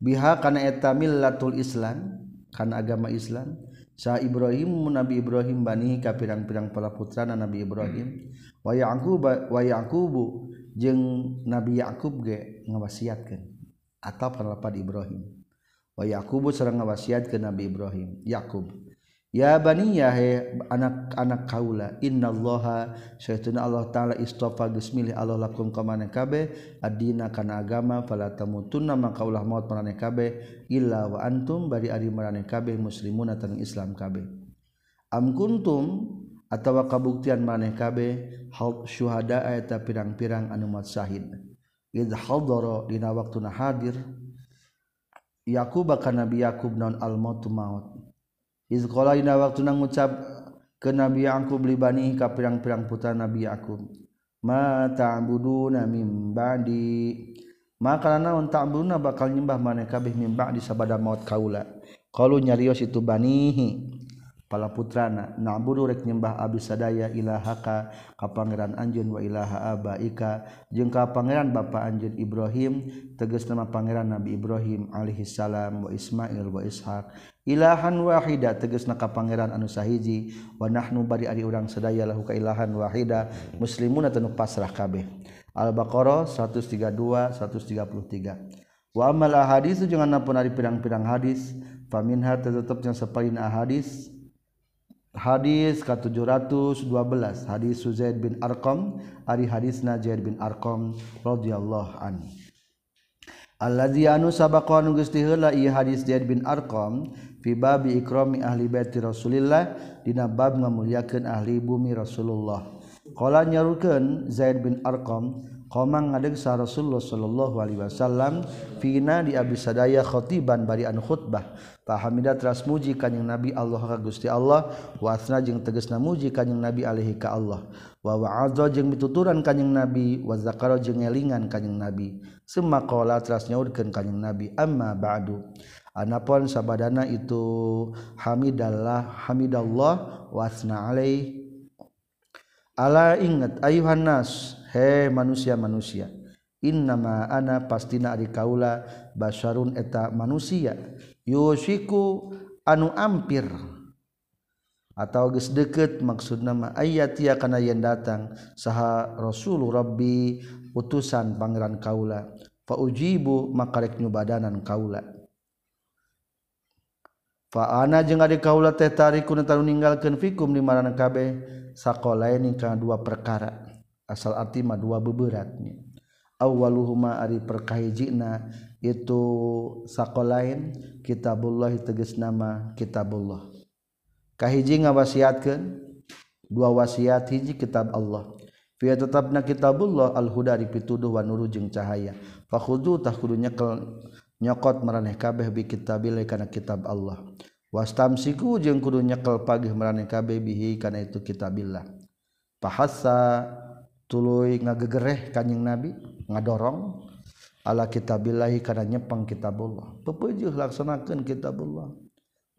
biha kana eta millatul islam kana agama islam Sa Ibrahim Nabi Ibrahim bani ka pirang-pirang pala putra na Nabi Ibrahim. Wa Yaqub wa Yaqubu jeung Nabi Yakub ge ngawasiatkeun atau panlapad Ibrahim. Wa Yaqubu sareng ngawasiatkeun Nabi Ibrahim Yakub ya baniyah anak-anak kaula. Innallaha saytuna Allah taala istofa geus milih Allah lakum ka maneh kabeh. Adina kana agama fala tamutunna maka ulah maut maneh kabeh. Illa wa antum bari ari maneh kabeh muslimuna tan Islam kabeh. Am kuntum atawa kabuktian maneh kabeh syuhada eta pirang-pirang anu mat syahid id hadara dina waktuna hadir Yakub kana Nabi Yakub non al maut maut. Izqala dina waktu ngucap ke Nabi Yakub li bani ka pirang-pirang putra Nabi Yakub. Ma ta'buduna mim ba'di. Maka naon ta'buduna bakal nyembah maneh kabeh mimba ba'di sabada maut kaula. Qalu nyarios itu banihi pala putrana naburu rek nyembah abdi sadaya ilahaka. Ka pangeran anjeun wa ilaha abaika. Jeung ka pangeran bapa anjeun Ibrahim tegas nama pangeran Nabi Ibrahim alaihi salam wa Ismail wa Ishaq ilahan wahida tegasna ka pangeran anu sahiji. Wa nahnu bari ari urang sadaya lahu ka ilahan wahida. Muslimuna tanu pasrah kabeh. Al-Baqarah 132 133 Wa amal ahaditsu jangan napun ari pirang-pirang hadis faminha tetepnya sapalin ahadits hadis ka 712 hadis Suzaid bin Arqam ari hadisna Zaid bin Arqam radhiyallahu an. Allazi anu sabaqa nu geus tiheula ieu hadis Zaid bin Arqam fi babi ikrami ahli baiti Rasulillah dina bab ngamulyakeun ahli bumi Rasulullah. Qala nyarukeun Zaid bin Arqam Komang ngadegsa Rasulullah Shallallahu Alaihi Wasallam Vina di Abi sadaya khotiban barian khutbah. Pahamidah teras muji kanjing Nabi Allah ka Gusti Allah wasna jeung tegesna muji kanjing Nabi alaihi ka Allah. Wa wa'adza jeung mituturan kanjing Nabi wa zakara jeung ngelingan kanjing Nabi. Summa qala teras nyaurkeun kanjing Nabi amma ba'du. Anapun sabadana itu hamidallah hamidallah wasna alaih ala ingat ayuhan nas he manusia manusia innama ana pastina ari kaula basarun eta manusia. Yusiku anu ampir. Atau geus deukeut maksudna ayat ya kana yen datang saha rasulu rabbi utusan pangeran kaula. Fa ujibu maka rek nyubadanan kaula. Fa ana jeung ari kaula teh tarikun ninggalkeun fikum di marana kabeh sakolaini kana dua perkara. asal artima dua beberatnya. Awwaluhuma ari perkahijina itu sakolain kitabullah tegas nama kitabullah. Kahiji ngawasiatkeun? Dua wasiat hiji kitab Allah. Fi tetapna kitabullah al huda pituduh wa nuru jeung cahaya. Fakhudhu takhudhu nyekel nyokot maraneh kabeh bi kitabil kana kitab Allah. Wastamsiku jeung kudu nyekel pagih maraneh kabeh bihi kana itu kitabillah. Bahasa tuluy ngagegereh kanjing nabi ngadorong ala kitabillahi kana nyepeng kitabullah. Pepejuh laksanakeun kitabullah.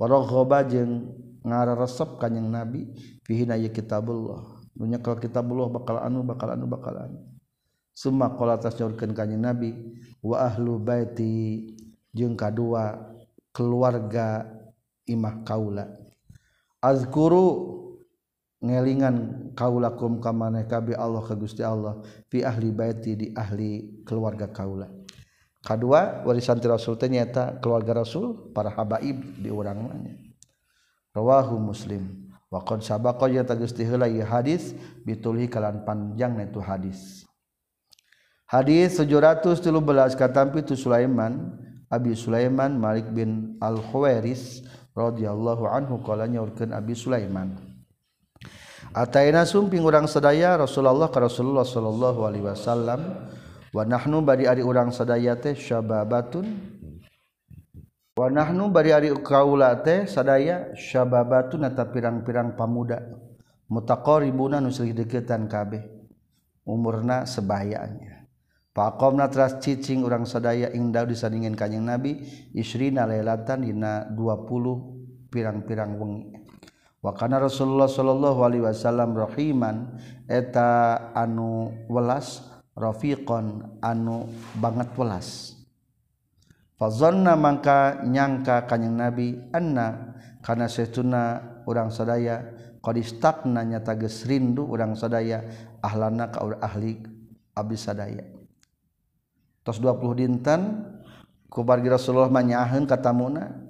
Waraghoba jeung ngararesep kanjing nabi fihi na kitabullah. Dunya kalau kitabullah bakal anu bakal anu bakal anu. Summa qala tasyaurkeun kanjing nabi wa ahlu baiti jeung kadua keluarga imah kaula. Azkuru ngelingan kaulakum ka maneh kabe Allah ka Gusti Allah fi ahli baiti di ahli keluarga kaula. Kadua warisan ti rasul teh nyaeta keluarga rasul para habaib di urang mah rawahu muslim. Wa qad sabaqa ya tagusti heula ieu hadis bitulhi kalan panjang itu hadis. Hadis 713 katampi tu Sulaiman Abi Sulaiman Malik bin Al-Khawaris radhiyallahu anhu kalanya urkeun Abi Sulaiman. Ataina sumping urang sadaya Rasulullah ka Rasulullah sallallahu alaihi wasallam. Wa nahnu bari ari urang sadaya teh syababatun. Wa nahnu bari ari kaula teh sadaya syababatun eta pirang-pirang pamuda. Mutaqaribuna nu silih deukeutan kabeh. Umurna sebayanya. Pakomna teras cicing urang sadaya indah disandingin kanjing Nabi. Isrina lailatan dina 20 pirang-pirang wengi. wakana Rasulullah Shallallahu Alaihi Wasallam rohhiman eta anu welas rofiqon anu banget welas. Fazonna mangka nyangka kanyang nabi anna kana setuna urang sadaya qadistakna nyata geus rindu urang sadaya ahlana ka ahli abdi sadaya. Tos 20 dinten ku Rasulullah manyaheun katamuna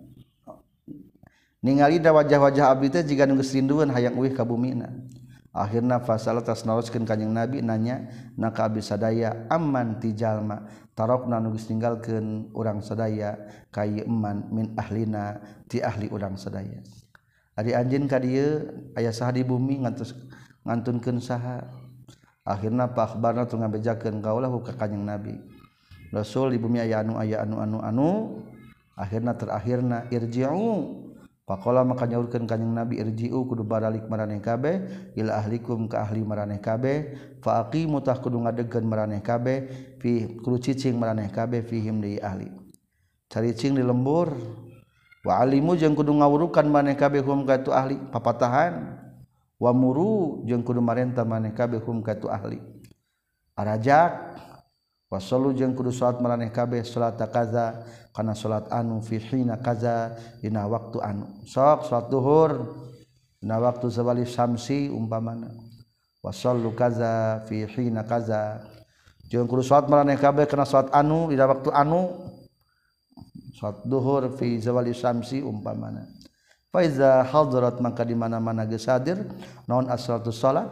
ningali da wajah-wajah abdi teh jiga nu geus hayang uih ka bumina akhirna fasal tas naroskeun kanjing nabi nanya na ka abdi sadaya? Aman ti jalma? Tarokna nu geus ninggalkeun urang sadaya ka eman min ahlina ti ahli urang sadaya. Ari anjeun ka dieu aya saha di bumi ngantos ngantunkeun saha. Akhirna Pak Akbar tuh kaulah ka ke kanjeng Nabi. Rasul di bumi aya anu aya anu anu anu. Akhirna terakhirna irji'u. Pakola maka nyaurkeun kanjing Nabi irji'u kudu baralik maraneh kabeh ila ahlikum ka ahli maraneh kabeh fa aqimu tah kudu ngadegkeun maraneh kabeh fi kudu cicing maraneh kabeh fihim di ahli. Caricing di lembur wa alimu jeung kudu ngawurukan maraneh kabeh hum ka tu ahli papatahan wa muru jeung kudu marenta maraneh kabeh hum ka tu ahli. Arajak wasallu jeung kudu salat maraneh kabeh salat kaza kana salat anu fi hina kaza dina waktu anu sok salat duhur dina waktu zawali syamsi umpamana. Wasallu kaza fi hina kaza. Jeung kudu salat maraneh kabeh kana salat anu dina waktu anu salat duhur fi zawali syamsi umpamana. Fa iza hadarat maka di mana-mana geus hadir naon as-salatu salat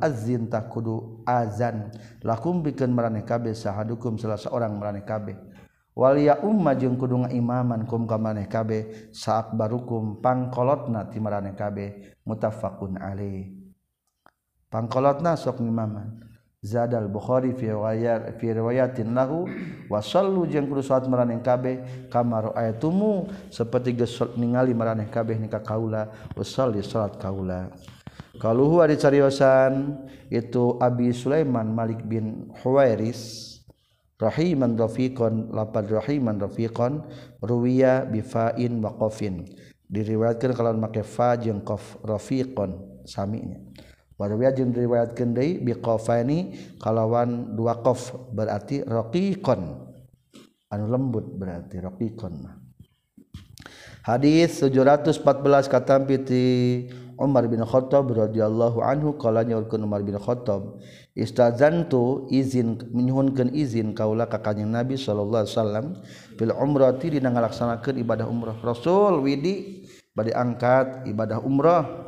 azin tak kudu azan. Lakum bikin meraneh kabeh sahadukum salah seorang meraneh kabeh Walia Umma jeung kudunga imaman kum ka maneh kabeh saat barukum pangkolotna ti maraneh kabeh muttafaqun alaih. Pangkolotna sok imaman. Zadal Bukhari fi riwayat fi riwayatin lahu wa sallu jeung kudu salat maraneh kabeh kama raaitumu saperti geus ningali maraneh kabeh nika kaula usolli salat kaula. Kaluhu ari cariosan itu Abi Sulaiman Malik bin Huwairis rahiman rafiqon lapad rahiman rafiqon ruwiya bifain waqafin diriwayatkan kalau make fa jeung qaf rafiqon saminya. Warwiya jeung diriwayatkeun deui bi qafani kalawan dua qaf berarti raqiqon anu lembut berarti raqiqon Hadis 714 katampi ti Umar bin Khattab radhiyallahu anhu qala nyaurkeun Umar bin Khattab istazantu izin menyuhunkeun izin kaula ka kanjeng Nabi sallallahu alaihi wasallam fil umrati dina ngalaksanakeun ibadah umrah. Rasul widi bade angkat ibadah umrah.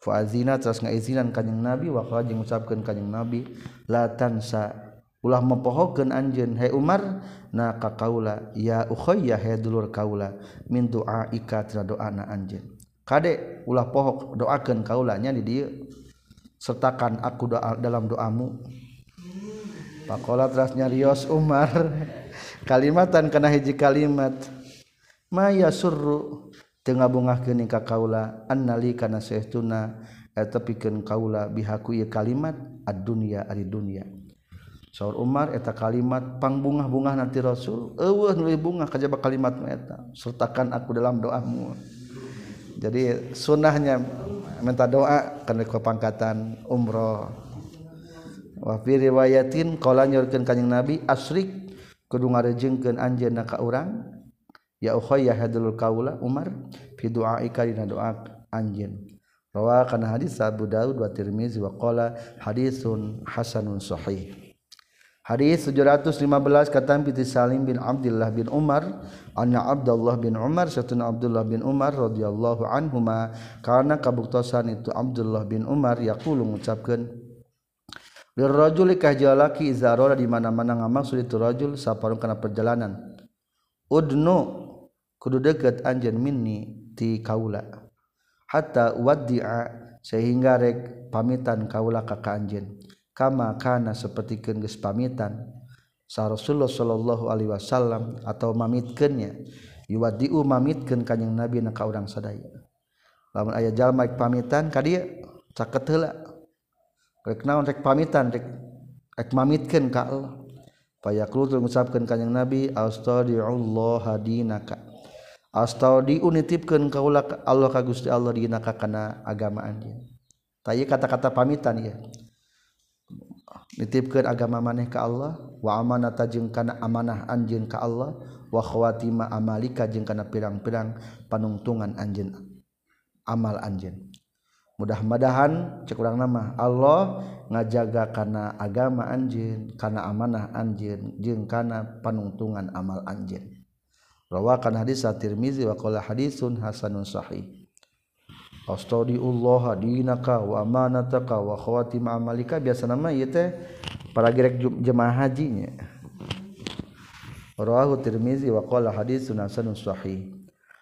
Fa azina terus ngaizinan kanjeng Nabi wa qala jeung ngucapkeun kanjeng Nabi la tansa. Ulah mempohokeun anjeun hai Umar na ka kaula ya ukhayya hai dulur kaula min duaika tina doana anjeun. Kadek ulah pohok doakan kaulanya di dia sertakan aku doa dalam doamu. Pakola teras nyarios Umar. <laughs> Kalimatan kena hiji kalimat. Maya surru. Tengah bungah kening ka kaula annali kana sehtuna eta pikeun kaula bihaku ieu kalimat ad dunya ari dunya. Saur Umar eta kalimat pangbungah-bungah nanti Rasul. Eueuh nu bungah kajaba kalimat eta. Sertakan aku dalam doamu. jadi sunnahnya minta doa karena kepangkatan umroh. Wa fi riwayatin qala nyorkeun kanjing nabi asrik kudu ngarejengkeun anjeunna ka urang. Ya ukhayya hadul kaula umar fi du'aika dina doa anjeun. Rawa kana hadis Abu Daud wa Tirmizi wa qala hadisun hasanun sahih. Hadis 715 kata bi Salim bin Abdullah bin Umar anna Abdullah bin Umar satuna Abdullah bin Umar radhiyallahu anhuma karena kabuktosan itu Abdullah bin Umar yaqulu ngucapkeun lirrajuli kahjalaki izarora di mana-mana ngamaksud itu rajul saparung kana perjalanan. Udnu kudu deket anjen minni ti kaula. Hatta waddi'a sehingga rek pamitan kaula ka anjen kama kana sapertikeun geus pamitan. Sa Rasulullah sallallahu alaihi wasallam atau mamitkeunnya yuwadiu mamitkeun kanjing Nabi na ka urang sadaya. Lamun aya jalma pamitan ka dieu caket heula. Rek naon rek pamitan rek rek mamitkeun ka Allah. Payaklu tuluy ngucapkeun kanjing Nabi astadiullah hadinaka astadi unitipkeun kaula Allah ka Gusti Allah dinaka kana agama anjeun. Tayeu kata-kata pamitan ieu. ya. nitipkan agama maneh ke Allah wa amanata jeung kana amanah anjeun ka Allah wa khawatima amalika jeung kana pirang-pirang panungtungan anjeun amal anjeun. Mudah-mudahan cek urang nama Allah ngajaga kana agama anjeun kana amanah anjeun jeung kana panungtungan amal anjeun. Rawakan hadis at-Tirmizi wa qala hadisun hasanun sahih. astadiullah dinaka wa amanataka wa khawatim amalika. Biasa nama ieu teh para gerek jemaah haji nya rawahu tirmizi wa qala hadisun hasanun sahih.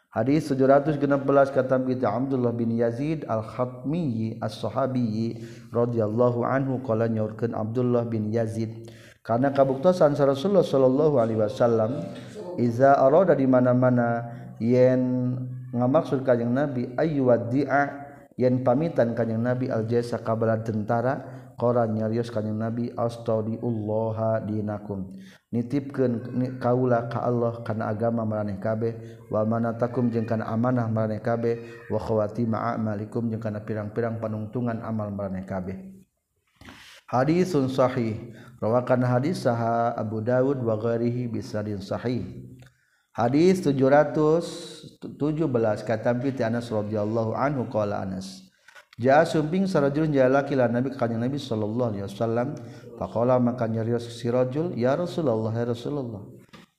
Hadis 716 kata kita Abdullah bin Yazid Al-Khatmi As-Sahabi radhiyallahu anhu qala nyaurkeun Abdullah bin Yazid. Karena kabuktosan Rasulullah sallallahu alaihi wasallam iza arada di mana-mana yen ngamaksud kajjeng nabi ayuwad dia yen pamitan kajjeng nabi aljasa kabala tentara koran nyarios kanyang nabi astaudiullaha dinakum. Nitipkeun kaula ka Allah kana agama maraneh kabeh wa manatakum jeung kana amanah maraneh kabeh wa khawatim a'malikum jeung kana pirang-pirang panungtungan amal maraneh kabeh. Hadisun sahih. Rawakan hadis saha Abu Dawud wa ghairihi bisadin sahih. Hadis 717 kata bi Anas radhiyallahu anhu qala Anas Jaa sumping sarajulun jalaki la Nabi ka Nabi sallallahu alaihi wasallam. Faqala maka nyarios si rajul ya Rasulullah ya Rasulullah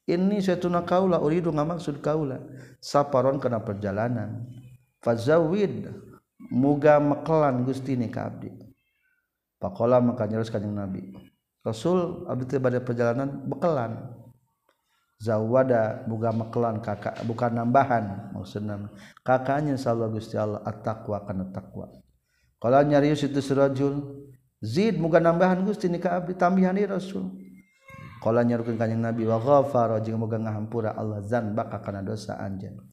ini satuna kaula uridu ngamaksud kaula saparon kana perjalanan. Fazawid muga mekelan Gusti ni ka abdi. Faqala maka nyarios kanjing Nabi. Rasul abdi teh bade perjalanan bekelan zawada buga mekelan kakak bukan nambahan maksudnya kakaknya insyaallah Gusti Allah at-taqwa kana taqwa. Kalau nyarius itu sirajul zid muga nambahan Gusti ni ka abdi tambihan ni Rasul. Kalau nyarukeun kanjing Nabi wa ghafara jeung muga ngahampura Allah zanbaka kana dosa anjeun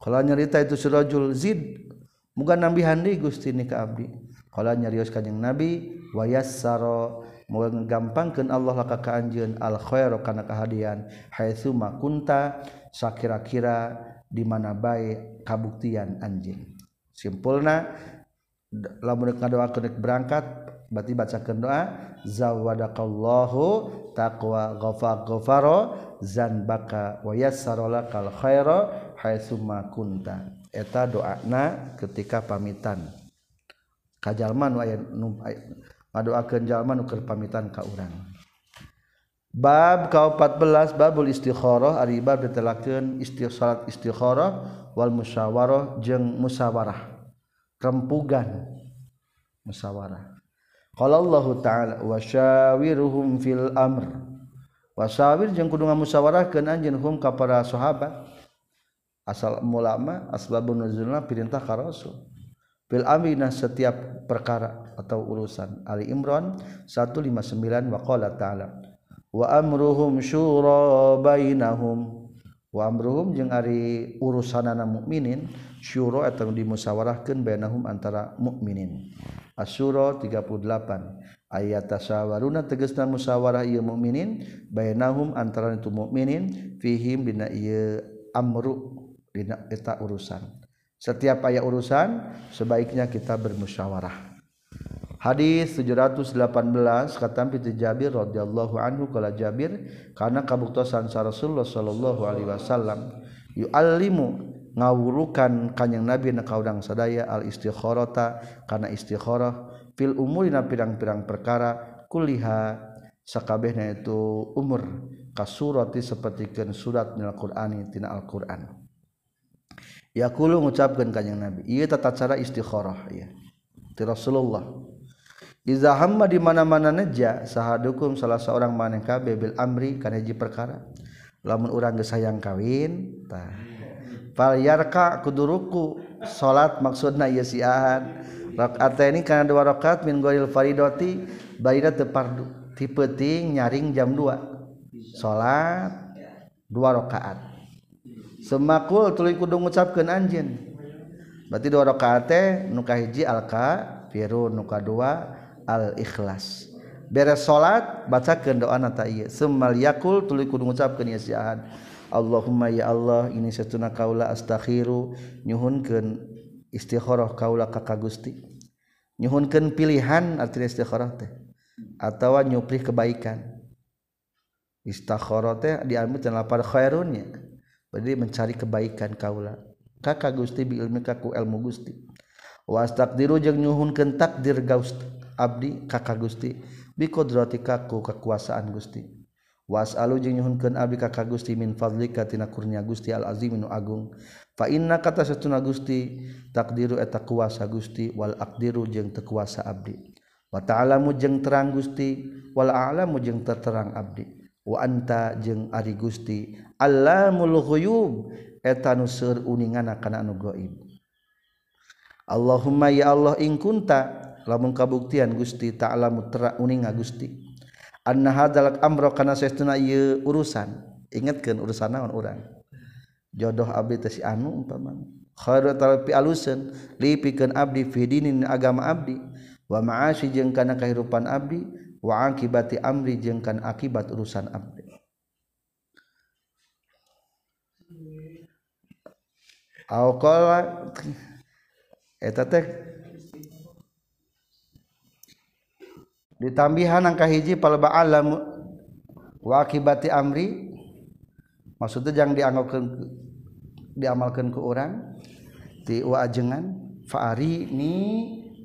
kalau nyarita itu sirajul zid muga nambihan deui Gusti ni ka abdi. Kalau nyarius kanjing Nabi wa yassara menggampangkan Allah laka keanjun al-khair karena kehadian. Haitsuma kunta sakira-kira di mana baik kabuktian anjing. Simpulna lamun ngadoakeun berangkat berarti bacakeun doa zawadakallahu taqwa ghafar ghafaro zanbaka wa yassara lakal khaira haitsuma kunta. Eta doana ketika pamitan. Kajalman ngadoakeun jalma nu keur pamitan ka urang. Bab ka 14 babul istikharah ari bab ditelakeun salat istikharah wal musyawarah jeung musyawarah rempugan musyawarah qala Allah taala wasyawiruhum fil amr. Wasawir jeung kudu ngamusyawarahkeun anjeun hum ka para sahabat. Asal ulama asbabun nuzulna perintah ka rasul. fil amrina setiap perkara atau urusan. Ali Imran 159 waqala ta'ala wa amruhum syura bainahum. Wa amruhum jeung ari urusanana mukminin syura eta dimusawarahkeun bainahum antara mukminin. Asy-Syura 38 ayat tasawaruna tegasna musawarah ieu mukminin bainahum antara itu mukminin fihim dina ieu amru dina eta urusan. Setiap aya urusan sebaiknya kita bermusyawarah. Hadis 718 kata Pitu Jabir radhiyallahu anhu kala Jabir karena kabuktosan sa Rasulullah sallallahu alaihi wasallam yu'allimu ngawurukan kanjing Nabi na kaudang sadaya al istikharata kana istikharah fil umurina pirang-pirang perkara kuliha sakabehna itu umur kasurati sapertikeun surat minal Qur'ani tina Al-Qur'an yakulu ngucapkeun ka kanjing nabi ieu tata cara istikharah ya ti Rasulullah Iza hamma di mana-mana neja sahadukum salah seorang maneh kabeh bil amri kana hiji perkara. Lamun urang geus hayang kawin tah. Fal yarka kuduruku salat maksudna ieu siahan. Rakaataini kana dua rakaat min goril faridoti baina teu pardu. Ti penting nyaring jam 2. Salat dua rakaat. semakul tuluy kudu ngucapkeun anjeun. Berarti dua rakaat teh nu kahiji al kafirun nu kadua al ikhlas. Beres salat bacakeun doana ta ieu. Semal yakul tuluy kudu ngucapkeun ya siahan Allahumma ya Allah ini satuna kaula astakhiru. Nyuhunkeun istikharah kaula ka ka Gusti. Nyuhunkeun pilihan artinya istikharah teh atawa nyuprih kebaikan. Istakharah teh diambil dan lapar khairunnya. berarti mencari kebaikan kaula kakak Gusti bi ilmi kaku ilmu Gusti. Was takdiru jeung nyuhunkeun takdir Gusti abdi kakak Gusti bi qudrati kaku kekuasaan Gusti. Was alu jeung nyuhunkeun abdi kakak Gusti min fadlika tina kurnia Gusti al azim nu agung. Fa inna kata satuna Gusti takdiru eta kuasa Gusti wal akdiru jeung teu kuasa abdi. Wa ta'lamu jeung terang Gusti wal a'lamu jeung terterang abdi. waanta jeung Ari Gusti. Allah muluyub etan nusur uningana kana anu goib. Allahumma ya Allah ingkunta lamun kabuktian Gusti ta'ala mutra uninga Gusti. Anna hadalak amro kana saestuna ieu urusan. Ingetkeun urusan naon urang? Jodoh abdi teh si anu umpama khairu talpi alusan lipikeun abdi fi dinin agama abdi. Wa ma'asyi jeung kana kahirupan abdi. Wa akibati amri jeung kana akibat urusan abdi Au qala eta teh ditambihan angka hiji palba alam wakibati amri maksudnya jangan dianggapkan diamalkan ke orang ti wa ajengan fa'ari ni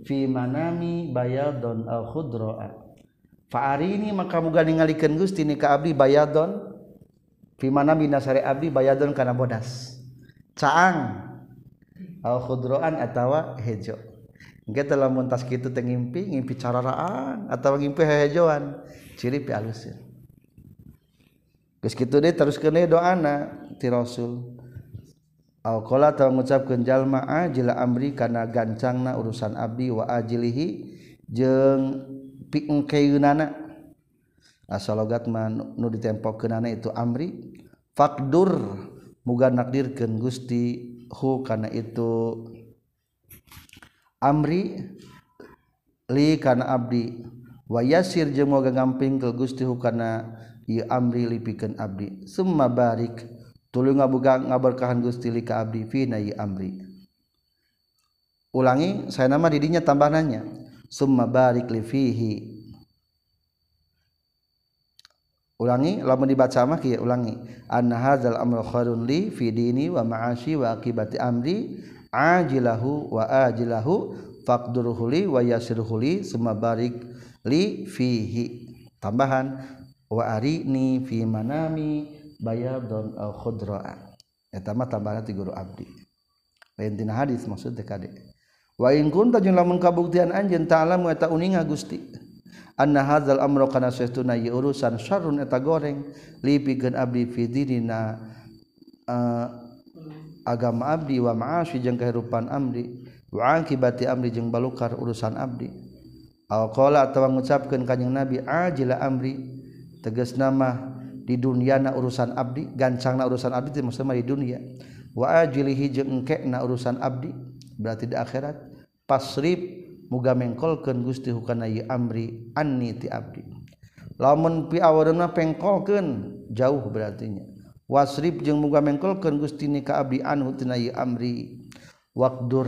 fi manami bayadon al khudroa fa'ari ni maka muga ningalikeun Gusti ni ka abdi bayadon. Fi manami nasari abdi bayadon kana bodas. Caang. Al khudroan atawa hejo. Kita lamun tas kitu teh ngimpi ngimpi cararaan atau ngimpi hejoan ciri pi alusin geus kitu deui teruskeun deui doana ti rasul. Au qala ta ngucapkeun jalma ajil amri kana gancangna urusan abdi wa ajilihi. Jeung piengkeunana asal logat mah nu ditempokeunana itu amri fakdur muga nakdirkeun Gusti. Hu kana itu Amri likana Abdi. Wayasir jemoga gamping ke Gusti hukana Amri lipikan Abdi. Semua barik tulu ngabuga ngaberkahan Gusti lika Abdi fina Amri. Ulangi saya nama didinya tambahannya summa barik li fihi. Ulangi lamun dibaca mah kieu ulangi. Anna hadzal amru khairun li fi dini wa ma'ashi wa aqibati amri. Ajilahu wa ajilahu faqdurhu li wa yassirhu li summa barik li fihi. Tambahan wa arini fi manami bayadun au khudra. Eta mah tambahan ti guru abdi. Lain dina hadis maksud teh kadek wain kunta jeung lamun kabuktian anjeun ta'lam eta uninga Gusti. Anna hadzal amru kana saestuna ieu urusan syarrun eta goreng. Li abdi fi dinina uh, agama abdi wa ma'ashi jeung kehidupan abdi. Wa akibati amri jeung balukar urusan abdi. Alqala atawa ngucapkeun kanjing nabi ajila amri. Tegas nama di duniana urusan abdi gancangna urusan abdi teh maksudna di dunia. Wa ajilihi jeung engkena urusan abdi. berarti di akhirat pasrif muga mengkolkeun Gusti hukana ieu amri anni ti abdi. Lamun pi awareunna pengkolkeun jauh berartinya. Wasrif jeung muga mengkolkeun Gusti ni ka abdi anhu tina ieu amri. Waqdur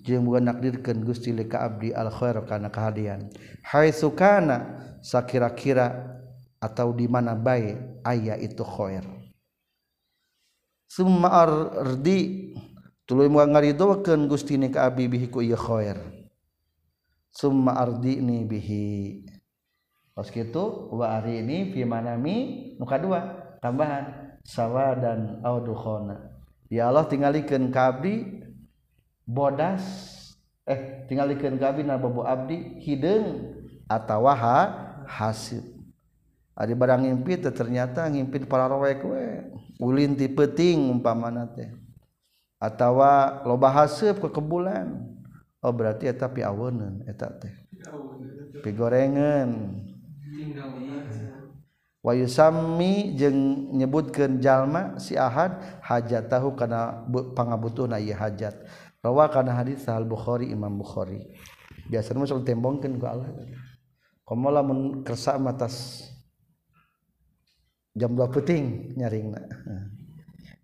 jeung muga nakdirkeun Gusti li ka abdi al khair kana kahadian. Haitsu kana sakira-kira atau di mana bae aya itu khair. Summa ardi tuluy moal ngaridokeun Gusti ni ka abdi bihi ku ieu khair summa ardini bihi Pas gitu wa ari ini fi manami nu kadua tambahan sawadan au dukhona. Ya Allah tingalikeun ka abdi bodas eh tingalikeun ka abdi na bobo abdi hideung atawa ha hasib. Ari barang ngimpi teh ternyata ngimpi para rowek we ulin ti peuting umpamana teh. atawa loba haseup ke kebulan. Oh berarti eta piaweuneun eta teh. Pigorengan wa yusammi jeung nyebutkeun jalma si ahad hajatahu kana pangabutuhna ieu hajat. Rawa kana hadis sahal bukhari imam bukhari. Biasanya mah tembongkeun ku Allah. Komo lamun kersa matas jam 2 puting nyaringna.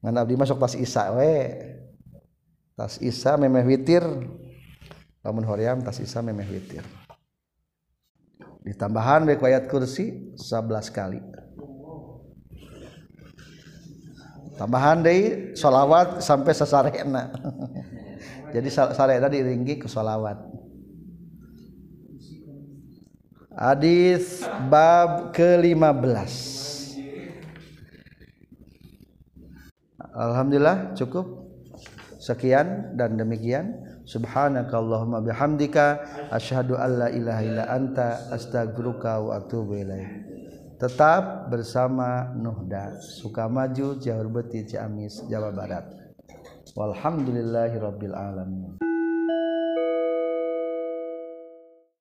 Ngan abdi masuk pas isa we. Tas isa memeh witir. Lamun hoream tas isa memeh witir. Ditambahan baik ayat kursi 11 kali. Tambahan deh solawat sampai sesarena <laughs> jadi sarena diringgi ke solawat hadis bab ke-15 Alhamdulillah cukup Sekian dan demikian. Subhanakallahumma bihamdika asyhadu alla ilaha illa anta astaghfiruka wa atubu ilaik. Tetap bersama Nuhda Sukamaju Jahur Beti Ciamis Jawa Barat. Walhamdulillahirabbil alamin.